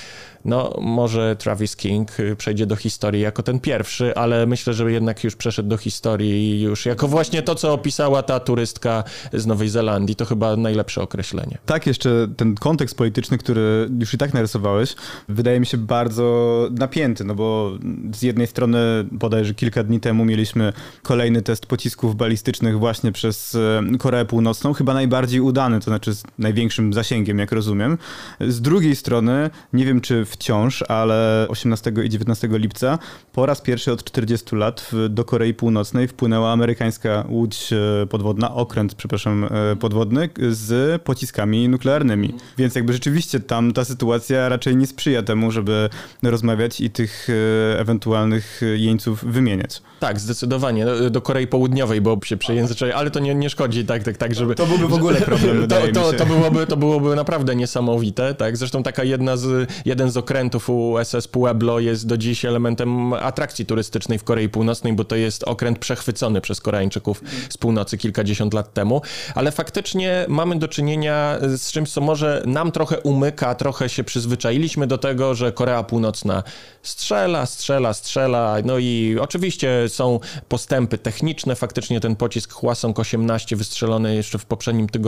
No, może Travis King y, przejdzie do historii jako ten pierwszy, ale myślę, że jednak już przeszedł do historii już jako właśnie to, co opisała ta turystka z Nowej Zelandii. To chyba najlepsze określenie. Tak, jeszcze ten kontekst polityczny, który już i tak narysowałeś, wydaje mi się bardzo napięty, no bo z jednej strony bodajże kilka dni temu mieliśmy kolejny test pocisków balistycznych właśnie przez y, Koreę Północną, chyba najbardziej najbardziej udany, to znaczy z największym zasięgiem, jak rozumiem. Z drugiej strony, nie wiem czy wciąż, ale 18 i 19 lipca po raz pierwszy od 40 lat do Korei Północnej wpłynęła amerykańska łódź e, podwodna, okręt, przepraszam, e, podwodny z pociskami nuklearnymi. Więc jakby rzeczywiście tam ta sytuacja raczej nie sprzyja temu, żeby rozmawiać i tych e, ewentualnych jeńców wymieniać. Tak, zdecydowanie. Do Korei Południowej, bo się przejęzyczyli, ale to nie, nie szkodzi tak, tak, tak, żeby... To byłby w ogóle problem, to, to, to, byłoby, to byłoby naprawdę niesamowite, tak? Zresztą taka jedna z, jeden z okrętów USS Pueblo jest do dziś elementem atrakcji turystycznej w Korei Północnej, bo to jest okręt przechwycony przez Koreańczyków z północy kilkadziesiąt lat temu, ale faktycznie mamy do czynienia z czymś, co może nam trochę umyka, trochę się przyzwyczailiśmy do tego, że Korea Północna strzela, strzela, strzela, no i oczywiście są postępy techniczne, faktycznie ten pocisk Hwasong 18 wystrzelony jeszcze w poprzednim tygodniu,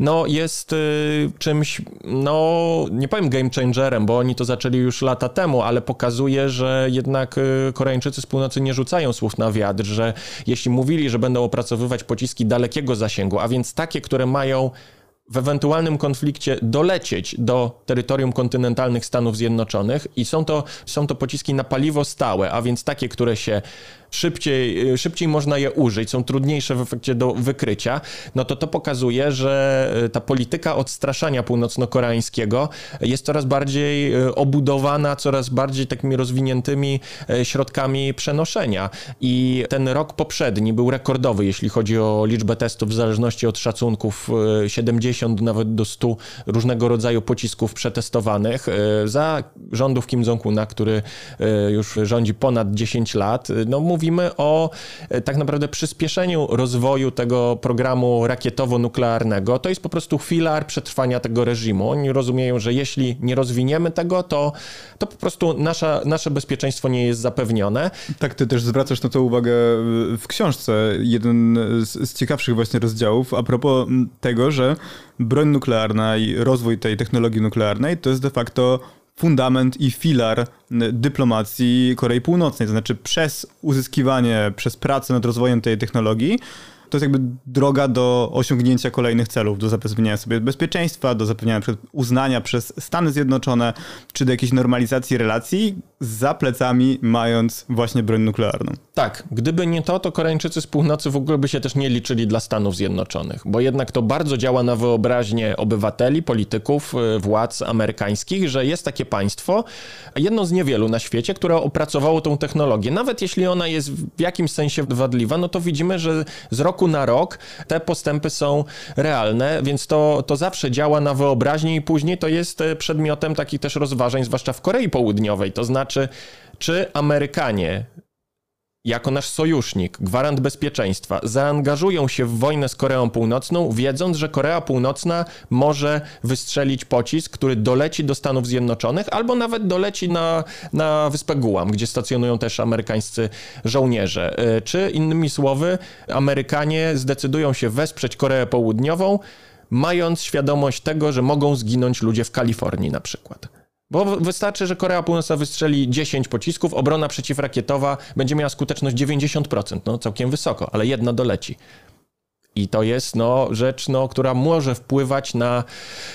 no jest y, czymś, no nie powiem game changerem, bo oni to zaczęli już lata temu, ale pokazuje, że jednak y, Koreańczycy z północy nie rzucają słów na wiatr, że jeśli mówili, że będą opracowywać pociski dalekiego zasięgu, a więc takie, które mają w ewentualnym konflikcie dolecieć do terytorium kontynentalnych Stanów Zjednoczonych i są to, są to pociski na paliwo stałe, a więc takie, które się szybciej, y, szybciej można je użyć, są trudniejsze w efekcie do wykrycia, no to to pokazuje, że y, ta polityka odstraszania północno-koreańskiego jest coraz bardziej y, obudowana, coraz bardziej takimi rozwiniętymi środkami przenoszenia. I ten rok poprzedni był rekordowy, jeśli chodzi o liczbę testów, w zależności od szacunków 70 nawet do 100 różnego rodzaju pocisków przetestowanych za rządów Kim Jong-una, który już rządzi ponad 10 lat. No mówimy o e, tak naprawdę przyspieszeniu rozwoju tego programu rakietowo-nuklearnego. To jest po prostu filar przetrwania tego reżimu. Oni rozumieją, że jeśli nie rozwiniemy tego, to, to po prostu nasza, nasze bezpieczeństwo nie jest zapewnione. Tak, ty też zwracasz na to uwagę w książce. Jeden z, z ciekawszych właśnie rozdziałów a propos tego, że broń nuklearna i rozwój tej technologii nuklearnej to jest de facto fundament i filar dyplomacji Korei Północnej. To znaczy przez uzyskiwanie, przez pracę nad rozwojem tej technologii to jest jakby droga do osiągnięcia kolejnych celów, do zapewnienia sobie bezpieczeństwa, do zapewnienia uznania przez Stany Zjednoczone, czy do jakiejś normalizacji relacji, za plecami mając właśnie broń nuklearną. Tak, gdyby nie to, to Koreańczycy z północy w ogóle by się też nie liczyli dla Stanów Zjednoczonych, bo jednak to bardzo działa na wyobraźnię obywateli, polityków, y, władz amerykańskich, że jest takie państwo, jedno z niewielu na świecie, które opracowało tą technologię. Nawet jeśli ona jest w jakimś sensie wadliwa, no to widzimy, że z roku na rok te postępy są realne, więc to, to zawsze działa na wyobraźnię i później to jest y, przedmiotem takich też rozważań, zwłaszcza w Korei Południowej. To znaczy, znaczy, czy Amerykanie jako nasz sojusznik, gwarant bezpieczeństwa, zaangażują się w wojnę z Koreą Północną, wiedząc, że Korea Północna może wystrzelić pocisk, który doleci do Stanów Zjednoczonych, albo nawet doleci na, na wyspę Guam, gdzie stacjonują też amerykańscy żołnierze. E, czy innymi słowy, Amerykanie zdecydują się wesprzeć Koreę Południową, mając świadomość tego, że mogą zginąć ludzie w Kalifornii na przykład. Bo wystarczy, że Korea Północna wystrzeli 10 pocisków, obrona przeciwrakietowa będzie miała skuteczność 90%, no całkiem wysoko, ale jedna doleci. I to jest no, rzecz, no, która może wpływać na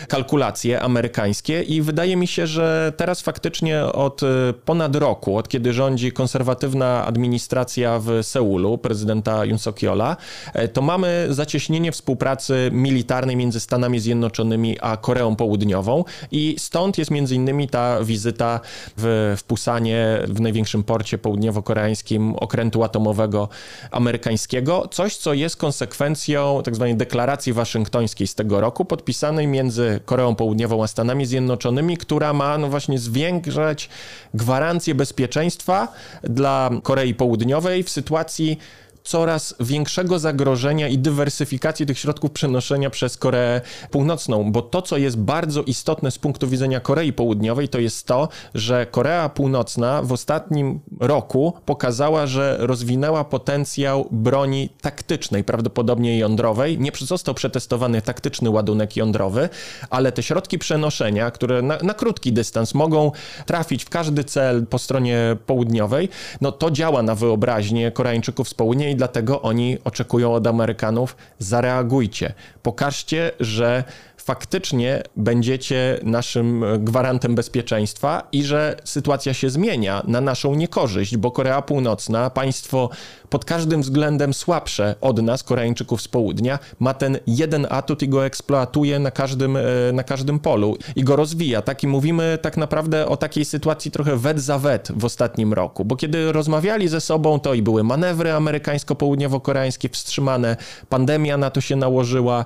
kalkulacje amerykańskie, i wydaje mi się, że teraz faktycznie od y, ponad roku, od kiedy rządzi konserwatywna administracja w Seulu, prezydenta Yoon Suk-yeola, e, to mamy zacieśnienie współpracy militarnej między Stanami Zjednoczonymi a Koreą Południową, i stąd jest między innymi ta wizyta w, w Pusanie, w największym porcie południowo-koreańskim okrętu atomowego amerykańskiego, coś, co jest konsekwencją tzw. Tak deklaracji waszyngtońskiej z tego roku, podpisanej między Koreą Południową a Stanami Zjednoczonymi, która ma no właśnie zwiększać gwarancję bezpieczeństwa dla Korei Południowej w sytuacji coraz większego zagrożenia i dywersyfikacji tych środków przenoszenia przez Koreę Północną, bo to, co jest bardzo istotne z punktu widzenia Korei Południowej, to jest to, że Korea Północna w ostatnim roku pokazała, że rozwinęła potencjał broni taktycznej, prawdopodobnie jądrowej. Nie został przetestowany taktyczny ładunek jądrowy, ale te środki przenoszenia, które na, na krótki dystans mogą trafić w każdy cel po stronie południowej, no to działa na wyobraźnię Koreańczyków z południa i dlatego oni oczekują od Amerykanów: zareagujcie, pokażcie, że faktycznie będziecie naszym gwarantem bezpieczeństwa i że sytuacja się zmienia na naszą niekorzyść, bo Korea Północna, państwo pod każdym względem słabsze od nas, Koreańczyków z południa, ma ten jeden atut i go eksploatuje na każdym, e, na każdym polu i go rozwija. Tak i mówimy tak naprawdę o takiej sytuacji trochę wet za wet w ostatnim roku, bo kiedy rozmawiali ze sobą, to i były manewry amerykańsko-południowo-koreańskie wstrzymane, pandemia na to się nałożyła,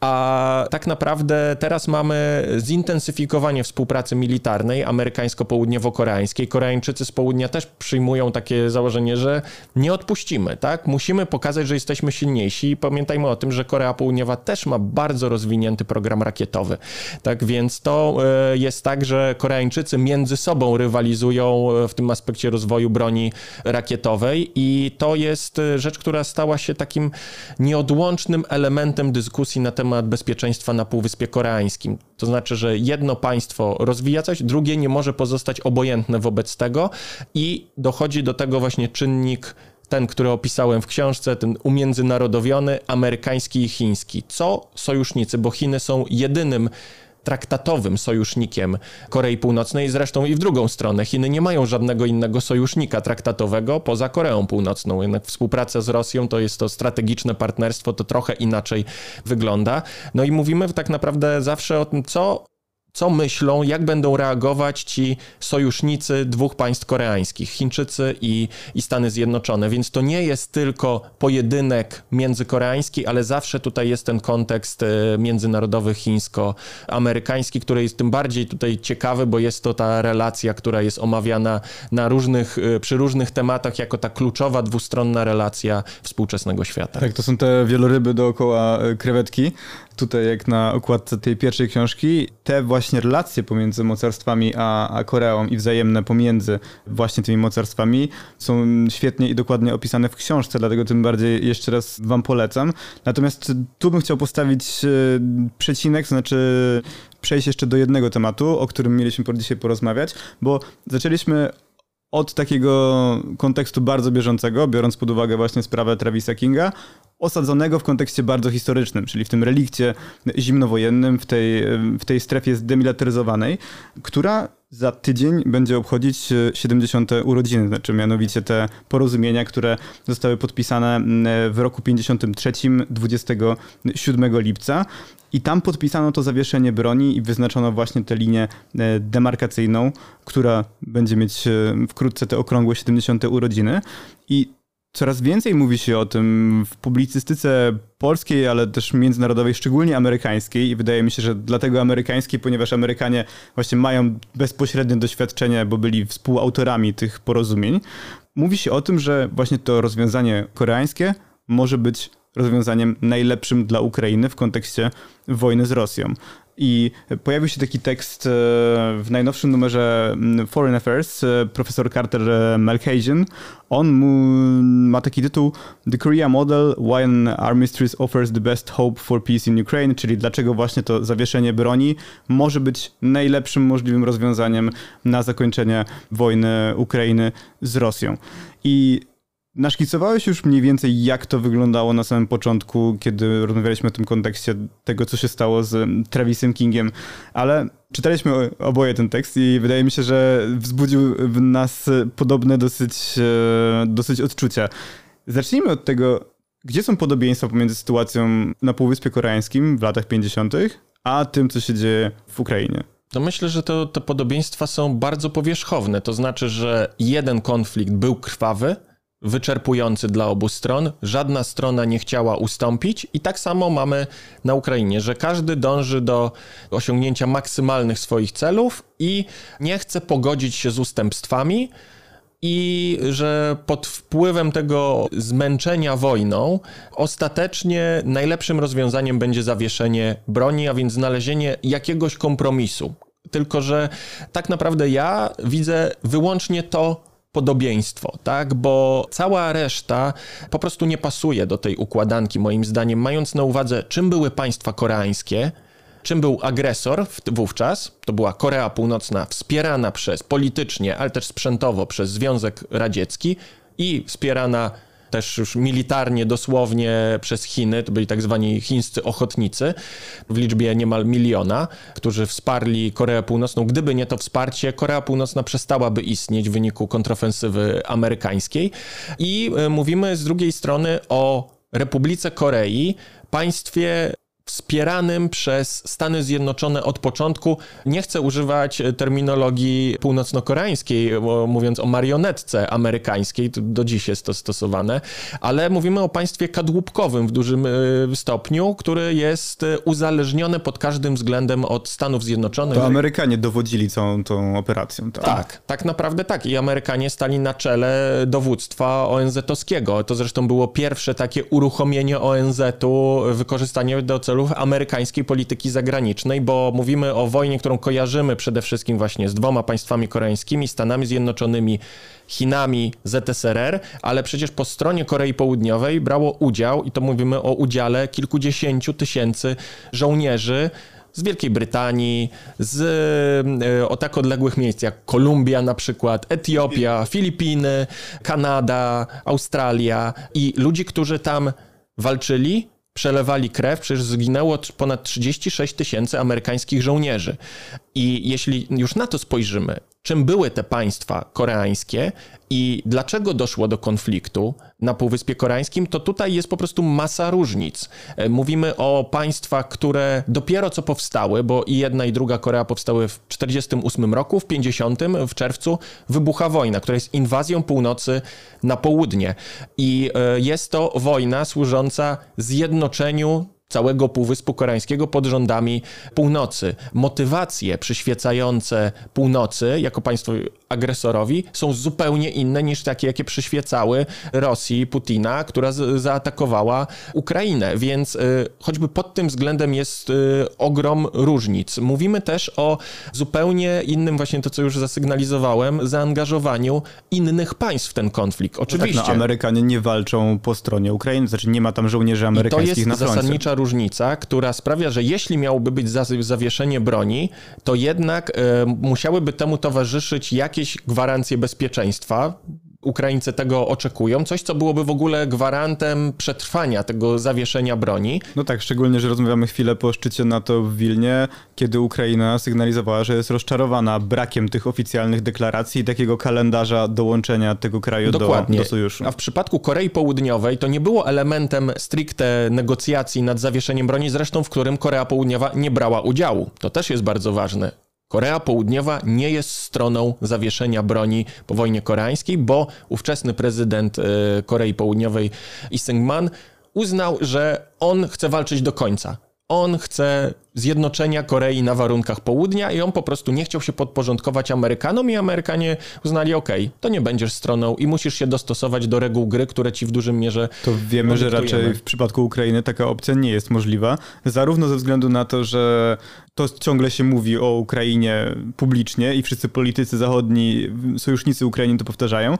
a tak naprawdę teraz mamy zintensyfikowanie współpracy militarnej amerykańsko-południowo-koreańskiej. Koreańczycy z południa też przyjmują takie założenie, że nie odpuścimy odpuścimy, tak? Musimy pokazać, że jesteśmy silniejsi i pamiętajmy o tym, że Korea Południowa też ma bardzo rozwinięty program rakietowy, tak? Więc to e, jest tak, że Koreańczycy między sobą rywalizują e, w tym aspekcie rozwoju broni rakietowej i to jest e, rzecz, która stała się takim nieodłącznym elementem dyskusji na temat bezpieczeństwa na Półwyspie Koreańskim. To znaczy, że jedno państwo rozwija coś, drugie nie może pozostać obojętne wobec tego i dochodzi do tego właśnie czynnik ten, który opisałem w książce, ten umiędzynarodowiony, amerykański i chiński. Co sojusznicy, bo Chiny są jedynym traktatowym sojusznikiem Korei Północnej, zresztą i w drugą stronę. Chiny nie mają żadnego innego sojusznika traktatowego poza Koreą Północną. Jednak współpraca z Rosją to jest to strategiczne partnerstwo, to trochę inaczej wygląda. No i mówimy tak naprawdę zawsze o tym, co co myślą, jak będą reagować ci sojusznicy dwóch państw koreańskich, Chińczycy i, i Stany Zjednoczone. Więc to nie jest tylko pojedynek międzykoreański, ale zawsze tutaj jest ten kontekst e, międzynarodowy chińsko-amerykański, który jest tym bardziej tutaj ciekawy, bo jest to ta relacja, która jest omawiana na różnych, e, przy różnych tematach jako ta kluczowa dwustronna relacja współczesnego świata. Tak, to są te wieloryby dookoła e, krewetki tutaj jak na okładce tej pierwszej książki, te właśnie relacje pomiędzy mocarstwami a, a Koreą i wzajemne pomiędzy właśnie tymi mocarstwami są świetnie i dokładnie opisane w książce, dlatego tym bardziej jeszcze raz wam polecam. Natomiast tu bym chciał postawić e, przecinek, znaczy przejść jeszcze do jednego tematu, o którym mieliśmy dzisiaj porozmawiać, bo zaczęliśmy od takiego kontekstu bardzo bieżącego, biorąc pod uwagę właśnie sprawę Travisa Kinga, osadzonego w kontekście bardzo historycznym, czyli w tym relikcie zimnowojennym, w tej, w tej strefie zdemilitaryzowanej, która za tydzień będzie obchodzić 70. urodziny, znaczy mianowicie te porozumienia, które zostały podpisane w roku 53, 27 lipca. I tam podpisano to zawieszenie broni i wyznaczono właśnie tę linię e, demarkacyjną, która będzie mieć e, wkrótce te okrągłe 70. urodziny. I Coraz więcej mówi się o tym w publicystyce polskiej, ale też międzynarodowej, szczególnie amerykańskiej i wydaje mi się, że dlatego amerykańskiej, ponieważ Amerykanie właśnie mają bezpośrednie doświadczenie, bo byli współautorami tych porozumień. Mówi się o tym, że właśnie to rozwiązanie koreańskie może być rozwiązaniem najlepszym dla Ukrainy w kontekście wojny z Rosją. I pojawił się taki tekst e, w najnowszym numerze mm, Foreign Affairs, e, profesor Carter e, Malkazian. On ma taki tytuł The Korea Model, Why an Armistice Offers the Best Hope for Peace in Ukraine, czyli dlaczego właśnie to zawieszenie broni może być najlepszym możliwym rozwiązaniem na zakończenie wojny Ukrainy z Rosją. I Naszkicowałeś już mniej więcej, jak to wyglądało na samym początku, kiedy rozmawialiśmy o tym kontekście tego, co się stało z Travisem Kingiem, ale czytaliśmy oboje ten tekst i wydaje mi się, że wzbudził w nas podobne dosyć, e, dosyć odczucia. Zacznijmy od tego, gdzie są podobieństwa pomiędzy sytuacją na Półwyspie Koreańskim w latach 50., a tym, co się dzieje w Ukrainie. No myślę, że to, te podobieństwa są bardzo powierzchowne. To znaczy, że jeden konflikt był krwawy, wyczerpujący dla obu stron. Żadna strona nie chciała ustąpić, i tak samo mamy na Ukrainie, że każdy dąży do osiągnięcia maksymalnych swoich celów i nie chce pogodzić się z ustępstwami. I że pod wpływem tego zmęczenia wojną, ostatecznie najlepszym rozwiązaniem będzie zawieszenie broni, a więc znalezienie jakiegoś kompromisu. Tylko, że tak naprawdę ja widzę wyłącznie to, podobieństwo, tak? Bo cała reszta po prostu nie pasuje do tej układanki, moim zdaniem, mając na uwadze, czym były państwa koreańskie, czym był agresor wówczas. To była Korea Północna, wspierana przez politycznie, ale też sprzętowo przez Związek Radziecki i wspierana też już militarnie, dosłownie przez Chiny, to byli tak zwani chińscy ochotnicy w liczbie niemal miliona, którzy wsparli Koreę Północną. Gdyby nie to wsparcie, Korea Północna przestałaby istnieć w wyniku kontrofensywy amerykańskiej. I e, mówimy z drugiej strony o Republice Korei, państwie wspieranym przez Stany Zjednoczone od początku. Nie chcę używać terminologii północno-koreańskiej, mówiąc o marionetce amerykańskiej, do dziś jest to stosowane, ale mówimy o państwie kadłubkowym w dużym y, stopniu, który jest uzależniony pod każdym względem od Stanów Zjednoczonych. To Amerykanie dowodzili całą tą operacją. Tak, tak, tak naprawdę tak. I Amerykanie stali na czele dowództwa ONZ-owskiego. To zresztą było pierwsze takie uruchomienie ONZ-u, wykorzystanie do celu celów amerykańskiej polityki zagranicznej, bo mówimy o wojnie, którą kojarzymy przede wszystkim właśnie z dwoma państwami koreańskimi, Stanami Zjednoczonymi, Chinami, ZSRR, ale przecież po stronie Korei Południowej brało udział, i to mówimy o udziale kilkudziesięciu tysięcy żołnierzy z Wielkiej Brytanii, z e, o tak odległych miejsc jak Kolumbia na przykład, Etiopia, Filipiny, Kanada, Australia i ludzi, którzy tam walczyli przelewali krew, przecież zginęło ponad 36 tysięcy amerykańskich żołnierzy. I jeśli już na to spojrzymy, czym były te państwa koreańskie i dlaczego doszło do konfliktu na Półwyspie Koreańskim, to tutaj jest po prostu masa różnic. E, mówimy o państwach, które dopiero co powstały, bo i jedna i druga Korea powstały w 1948 roku, w 50 w czerwcu wybucha wojna, która jest inwazją północy na południe. I e, jest to wojna służąca zjednoczeniu całego Półwyspu Koreańskiego pod rządami północy. Motywacje przyświecające północy jako państwo agresorowi są zupełnie inne niż takie, jakie przyświecały Rosji, Putina, która zaatakowała Ukrainę. Więc y, choćby pod tym względem jest y, ogrom różnic. Mówimy też o zupełnie innym, właśnie to, co już zasygnalizowałem, zaangażowaniu innych państw w ten konflikt. Oczywiście. Tak, no, Amerykanie nie walczą po stronie Ukrainy, znaczy nie ma tam żołnierzy amerykańskich I to na jest froncie. zasadnicza różnica, która sprawia, że jeśli miałoby być za- zawieszenie broni, to jednak e, musiałyby temu towarzyszyć jakieś gwarancje bezpieczeństwa. Ukraińcy tego oczekują, coś co byłoby w ogóle gwarantem przetrwania tego zawieszenia broni. No tak, szczególnie, że rozmawiamy chwilę po szczycie NATO w Wilnie, kiedy Ukraina sygnalizowała, że jest rozczarowana brakiem tych oficjalnych deklaracji i takiego kalendarza dołączenia tego kraju do, Dokładnie. do sojuszu. A w przypadku Korei Południowej to nie było elementem stricte negocjacji nad zawieszeniem broni, zresztą w którym Korea Południowa nie brała udziału. To też jest bardzo ważne. Korea Południowa nie jest stroną zawieszenia broni po wojnie koreańskiej, bo ówczesny prezydent e, Korei Południowej Lee Seung-man uznał, że on chce walczyć do końca. On chce zjednoczenia Korei na warunkach południa i on po prostu nie chciał się podporządkować Amerykanom i Amerykanie uznali, ok, to nie będziesz stroną i musisz się dostosować do reguł gry, które ci w dużym mierze To wiemy, że raczej w przypadku Ukrainy taka opcja nie jest możliwa, zarówno ze względu na to, że to ciągle się mówi o Ukrainie publicznie i wszyscy politycy zachodni, sojusznicy Ukrainy to powtarzają,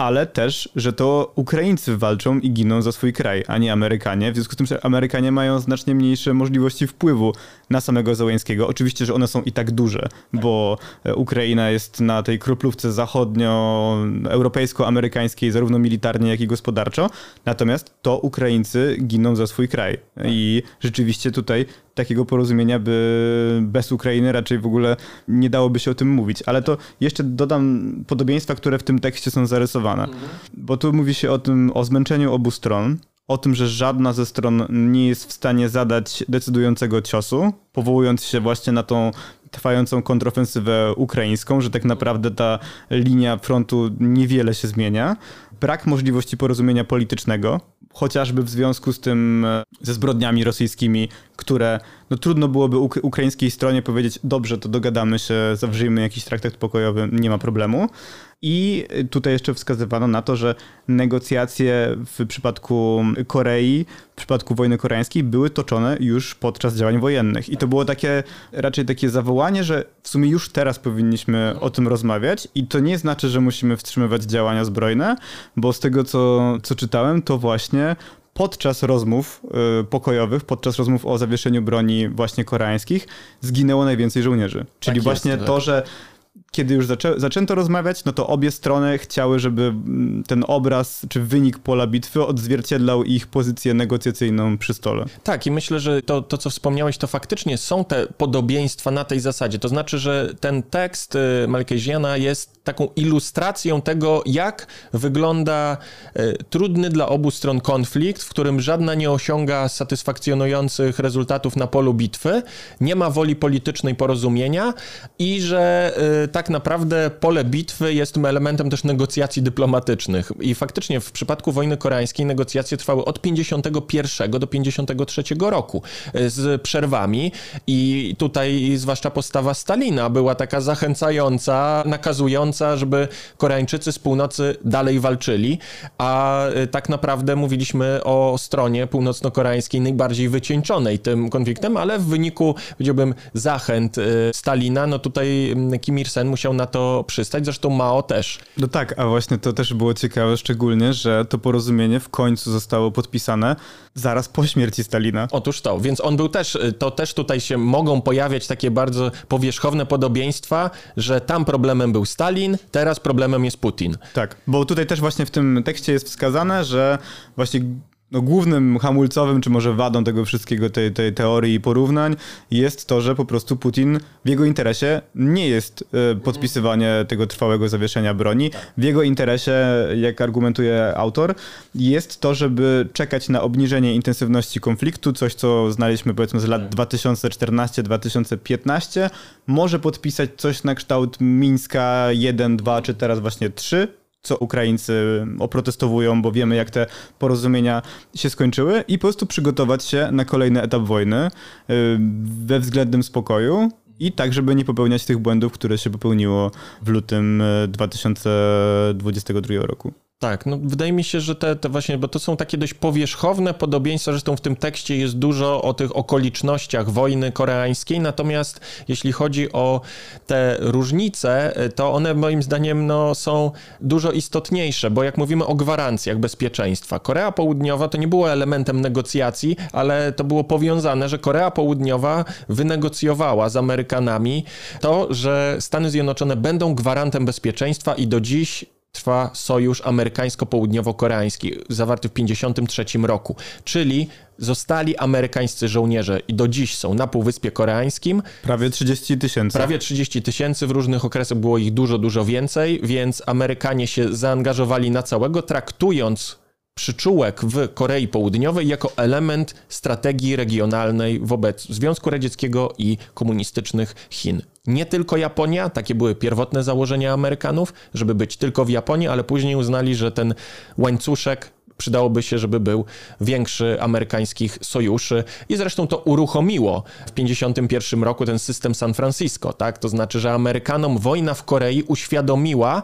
ale też, że to Ukraińcy walczą i giną za swój kraj, a nie Amerykanie. W związku z tym, że Amerykanie mają znacznie mniejsze możliwości wpływu na samego Zełenskiego. Oczywiście, że one są i tak duże, bo e, Ukraina jest na tej kroplówce zachodnio-europejsko-amerykańskiej, zarówno militarnie, jak i gospodarczo. Natomiast to Ukraińcy giną za swój kraj. I rzeczywiście tutaj takiego porozumienia by bez Ukrainy raczej w ogóle nie dałoby się o tym mówić. Ale to jeszcze dodam podobieństwa, które w tym tekście są zarysowane. Bo tu mówi się o tym, o zmęczeniu obu stron, o tym, że żadna ze stron nie jest w stanie zadać decydującego ciosu, powołując się właśnie na tą trwającą kontrofensywę ukraińską, że tak naprawdę ta linia frontu niewiele się zmienia. Brak możliwości porozumienia politycznego, chociażby w związku z tym e, ze zbrodniami rosyjskimi, które no trudno byłoby uk- ukraińskiej stronie powiedzieć, dobrze, to dogadamy się, zawrzyjmy jakiś traktat pokojowy, nie ma problemu. I tutaj jeszcze wskazywano na to, że negocjacje w przypadku Korei, w przypadku wojny koreańskiej były toczone już podczas działań wojennych. I to było takie raczej takie zawołanie, że w sumie już teraz powinniśmy o tym rozmawiać i to nie znaczy, że musimy wstrzymywać działania zbrojne, bo z tego co, co czytałem, to właśnie podczas rozmów y, pokojowych, podczas rozmów o zawieszeniu broni właśnie koreańskich zginęło najwięcej żołnierzy. Czyli jest, właśnie tak. to, że kiedy już zaczę, zaczęto rozmawiać, no to obie strony chciały, żeby mm, ten obraz czy wynik pola bitwy odzwierciedlał ich pozycję negocjacyjną przy stole. Tak, i myślę, że to, to, co wspomniałeś, to faktycznie są te podobieństwa na tej zasadzie. To znaczy, że ten tekst y, Malkeziana jest taką ilustracją tego, jak wygląda y, trudny dla obu stron konflikt, w którym żadna nie osiąga satysfakcjonujących rezultatów na polu bitwy, nie ma woli politycznej porozumienia i że y, tak naprawdę pole bitwy jest tym elementem też negocjacji dyplomatycznych. I faktycznie w przypadku wojny koreańskiej negocjacje trwały od 51 do 53 roku y, z przerwami i tutaj zwłaszcza postawa Stalina była taka zachęcająca, nakazująca, żeby Koreańczycy z północy dalej walczyli, a y, tak naprawdę mówiliśmy o stronie północno-koreańskiej najbardziej wycieńczonej tym konfliktem, ale w wyniku, powiedziałbym, zachęt y, Stalina, no tutaj mm, Kim Il-sen musiał na to przystać, zresztą Mao też. No tak, a właśnie to też było ciekawe, szczególnie, że to porozumienie w końcu zostało podpisane zaraz po śmierci Stalina. Otóż to, więc on był też, to też tutaj się mogą pojawiać takie bardzo powierzchowne podobieństwa, że tam problemem był Stalin, teraz problemem jest Putin. Tak, bo tutaj też właśnie w tym tekście jest wskazane, że właśnie no, głównym hamulcowym, czy może wadą tego wszystkiego, tej, tej teorii i porównań jest to, że po prostu Putin w jego interesie nie jest e, podpisywanie tego trwałego zawieszenia broni. W jego interesie, jak argumentuje autor, jest to, żeby czekać na obniżenie intensywności konfliktu, coś co znaliśmy powiedzmy z lat 2014-2015. Może podpisać coś na kształt Mińska 1, 2 czy teraz właśnie 3 co Ukraińcy oprotestowują, bo wiemy, jak te porozumienia się skończyły, i po prostu przygotować się na kolejny etap wojny y, we względnym spokoju. I tak, żeby nie popełniać tych błędów, które się popełniło w lutym 2022 y, roku. Tak, no wydaje mi się, że te, te właśnie, bo to są takie dość powierzchowne podobieństwa, zresztą w tym tekście jest dużo o tych okolicznościach wojny koreańskiej, natomiast jeśli chodzi o te różnice, to one moim zdaniem no, są dużo istotniejsze, bo jak mówimy o gwarancjach bezpieczeństwa, Korea Południowa to nie było elementem negocjacji, ale to było powiązane, że Korea Południowa wynegocjowała z Amerykanami to, że Stany Zjednoczone będą gwarantem bezpieczeństwa i do dziś trwa sojusz amerykańsko-południowo-koreański, zawarty w 1953 roku, czyli zostali amerykańscy żołnierze i do dziś są na Półwyspie Koreańskim. Prawie 30 tysięcy. Prawie 30 tysięcy, w różnych okresach było ich dużo, dużo więcej, więc Amerykanie się zaangażowali na całego, traktując przyczółek w Korei Południowej jako element strategii regionalnej wobec Związku Radzieckiego i komunistycznych Chin. Nie tylko Japonia, takie były pierwotne założenia Amerykanów, żeby być tylko w Japonii, ale później uznali, że ten łańcuszek przydałoby się, żeby był większy amerykańskich sojuszy i zresztą to uruchomiło w 1951 roku ten system San Francisco, tak? To znaczy, że Amerykanom wojna w Korei uświadomiła,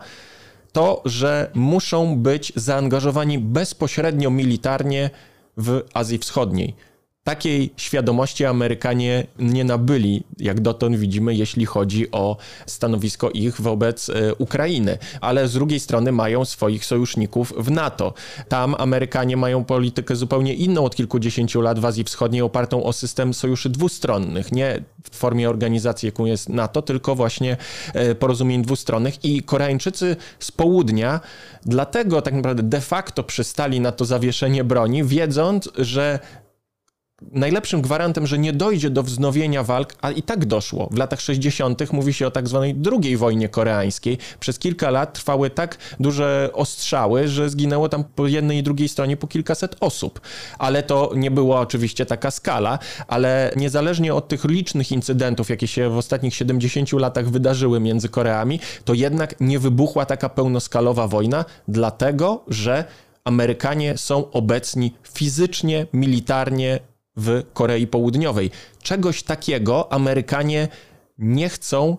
to, że muszą być zaangażowani bezpośrednio militarnie w Azji Wschodniej. Takiej świadomości Amerykanie nie nabyli, jak dotąd widzimy, jeśli chodzi o stanowisko ich wobec e, Ukrainy, ale z drugiej strony mają swoich sojuszników w NATO. Tam Amerykanie mają politykę zupełnie inną od kilkudziesięciu lat w Azji Wschodniej, opartą o system sojuszy dwustronnych, nie w formie organizacji, jaką jest NATO, tylko właśnie e, porozumień dwustronnych. I Koreańczycy z południa dlatego tak naprawdę de facto przystali na to zawieszenie broni, wiedząc, że najlepszym gwarantem, że nie dojdzie do wznowienia walk, a i tak doszło. W latach 60. mówi się o tak zwanej drugiej wojnie koreańskiej. Przez kilka lat trwały tak duże ostrzały, że zginęło tam po jednej i drugiej stronie po kilkaset osób. Ale to nie była oczywiście taka skala, ale niezależnie od tych licznych incydentów, jakie się w ostatnich 70 latach wydarzyły między Koreami, to jednak nie wybuchła taka pełnoskalowa wojna, dlatego że Amerykanie są obecni fizycznie, militarnie w Korei Południowej. Czegoś takiego Amerykanie nie chcą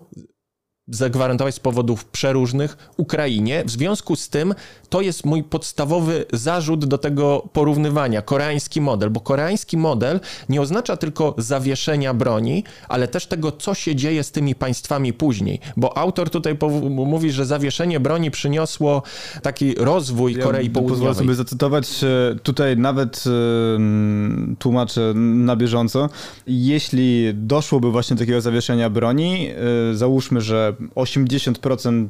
zagwarantować z powodów przeróżnych Ukrainie. W związku z tym to jest mój podstawowy zarzut do tego porównywania. Koreański model, bo koreański model nie oznacza tylko zawieszenia broni, ale też tego, co się dzieje z tymi państwami później. Bo autor tutaj mówi, że zawieszenie broni przyniosło taki rozwój ja Korei Południowej. Pozwolę sobie zacytować, e, tutaj nawet e, tłumaczę na bieżąco. Jeśli doszłoby właśnie do takiego zawieszenia broni, e, załóżmy, że 80%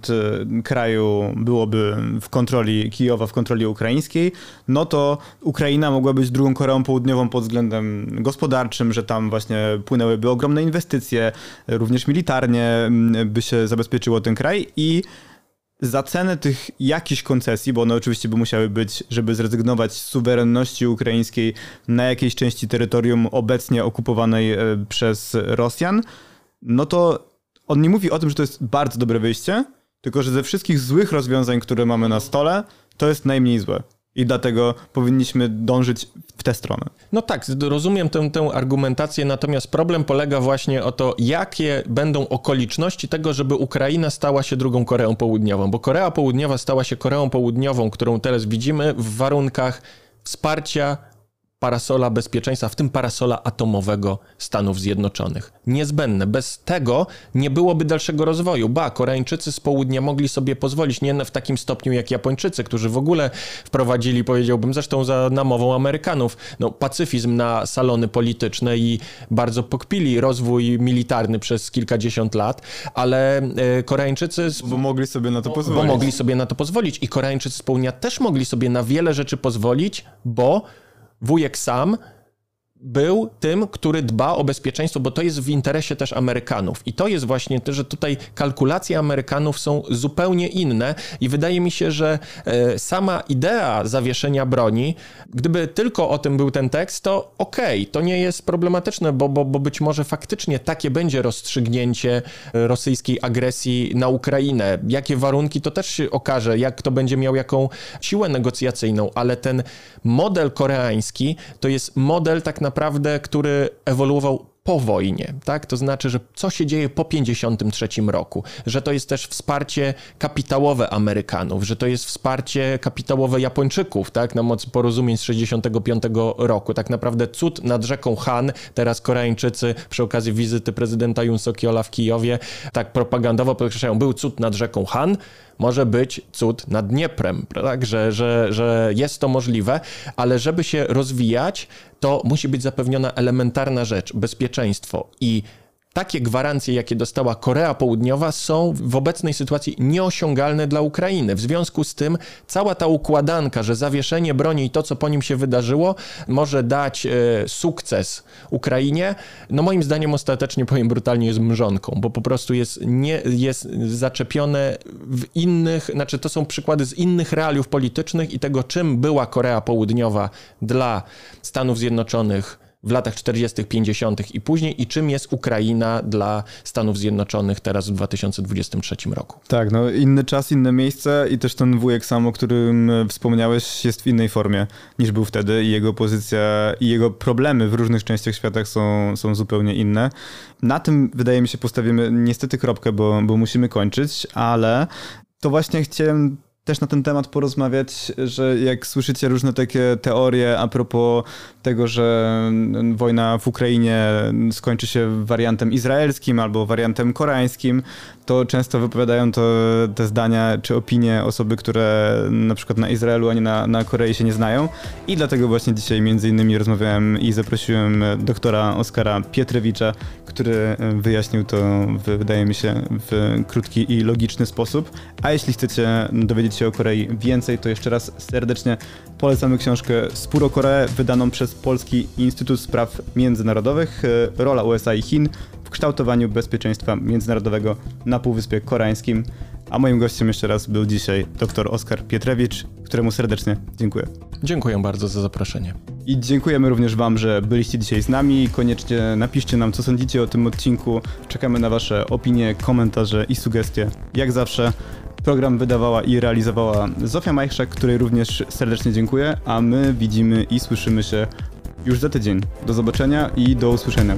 y, kraju byłoby w kontroli Kijowa, w kontroli ukraińskiej, no to Ukraina mogła być drugą Koreą Południową pod względem gospodarczym, że tam właśnie płynęłyby ogromne inwestycje, również militarnie mm, by się zabezpieczyło ten kraj i za cenę tych jakichś koncesji, bo one oczywiście by musiały być, żeby zrezygnować z suwerenności ukraińskiej na jakiejś części terytorium obecnie okupowanej e, przez Rosjan, no to on nie mówi o tym, że to jest bardzo dobre wyjście, tylko że ze wszystkich złych rozwiązań, które mamy na stole, to jest najmniej złe. I dlatego powinniśmy dążyć w tę stronę. No tak, rozumiem tę, tę argumentację, natomiast problem polega właśnie o to, jakie będą okoliczności tego, żeby Ukraina stała się drugą Koreą Południową. Bo Korea Południowa stała się Koreą Południową, którą teraz widzimy w warunkach wsparcia parasola bezpieczeństwa, w tym parasola atomowego Stanów Zjednoczonych. Niezbędne. Bez tego nie byłoby dalszego rozwoju. Ba, Koreańczycy z południa mogli sobie pozwolić, nie w takim stopniu jak Japończycy, którzy w ogóle wprowadzili, powiedziałbym, zresztą za namową Amerykanów, no, pacyfizm na salony polityczne i bardzo pokpili rozwój militarny przez kilkadziesiąt lat, ale e, Koreańczycy... Bo mogli sobie na to pozwolić. Bo mogli sobie na to pozwolić i Koreańczycy z południa też mogli sobie na wiele rzeczy pozwolić, bo wujek sam był tym, który dba o bezpieczeństwo, bo to jest w interesie też Amerykanów. I to jest właśnie to, że tutaj kalkulacje Amerykanów są zupełnie inne i wydaje mi się, że e, sama idea zawieszenia broni, gdyby tylko o tym był ten tekst, to okej, okay, to nie jest problematyczne, bo, bo, bo być może faktycznie takie będzie rozstrzygnięcie rosyjskiej agresji na Ukrainę. Jakie warunki, to też się okaże, jak to będzie miał jaką siłę negocjacyjną, ale ten model koreański to jest model tak naprawdę naprawdę, który ewoluował po wojnie, tak? To znaczy, że co się dzieje po 53 roku, że to jest też wsparcie kapitałowe Amerykanów, że to jest wsparcie kapitałowe Japończyków, tak? Na mocy porozumień z 65 roku. Tak naprawdę cud nad rzeką Han, teraz Koreańczycy przy okazji wizyty prezydenta Yoon Suk-yeola w Kijowie tak propagandowo podkreślają, był cud nad rzeką Han, może być cud nad Dnieprem, tak? że, że, że jest to możliwe, ale żeby się rozwijać, to musi być zapewniona elementarna rzecz bezpieczeństwo i takie gwarancje, jakie dostała Korea Południowa, są w obecnej sytuacji nieosiągalne dla Ukrainy. W związku z tym cała ta układanka, że zawieszenie broni i to, co po nim się wydarzyło, może dać e, sukces Ukrainie, no moim zdaniem ostatecznie, powiem brutalnie, jest mrzonką, bo po prostu jest, nie, jest zaczepione w innych, znaczy to są przykłady z innych realiów politycznych i tego, czym była Korea Południowa dla Stanów Zjednoczonych w latach 40., 50. i później i czym jest Ukraina dla Stanów Zjednoczonych teraz w 2023 roku. Tak, no inny czas, inne miejsce i też ten wujek sam, o którym wspomniałeś, jest w innej formie niż był wtedy i jego pozycja i jego problemy w różnych częściach świata są, są zupełnie inne. Na tym wydaje mi się postawimy niestety kropkę, bo, bo musimy kończyć, ale to właśnie chciałem też na ten temat porozmawiać, że jak słyszycie różne takie teorie a propos tego, że wojna w Ukrainie skończy się wariantem izraelskim albo wariantem koreańskim, to często wypowiadają to te zdania czy opinie osoby, które na przykład na Izraelu ani na, na Korei się nie znają. I dlatego właśnie dzisiaj między innymi rozmawiałem i zaprosiłem doktora Oskara Pietrewicza, który wyjaśnił to, w, wydaje mi się, w krótki i logiczny sposób. A jeśli chcecie dowiedzieć się o Korei więcej, to jeszcze raz serdecznie polecamy książkę Spuro Koreę, wydaną przez Polski Instytut Spraw Międzynarodowych, rola USA i Chin w kształtowaniu bezpieczeństwa międzynarodowego na Półwyspie Koreańskim. A moim gościem jeszcze raz był dzisiaj dr Oskar Pietrewicz, któremu serdecznie dziękuję. Dziękuję bardzo za zaproszenie. I dziękujemy również Wam, że byliście dzisiaj z nami. Koniecznie napiszcie nam, co sądzicie o tym odcinku. Czekamy na Wasze opinie, komentarze i sugestie. Jak zawsze program wydawała i realizowała Zofia Majchrzak, której również serdecznie dziękuję, a my widzimy i słyszymy się już za tydzień. Do zobaczenia i do usłyszenia.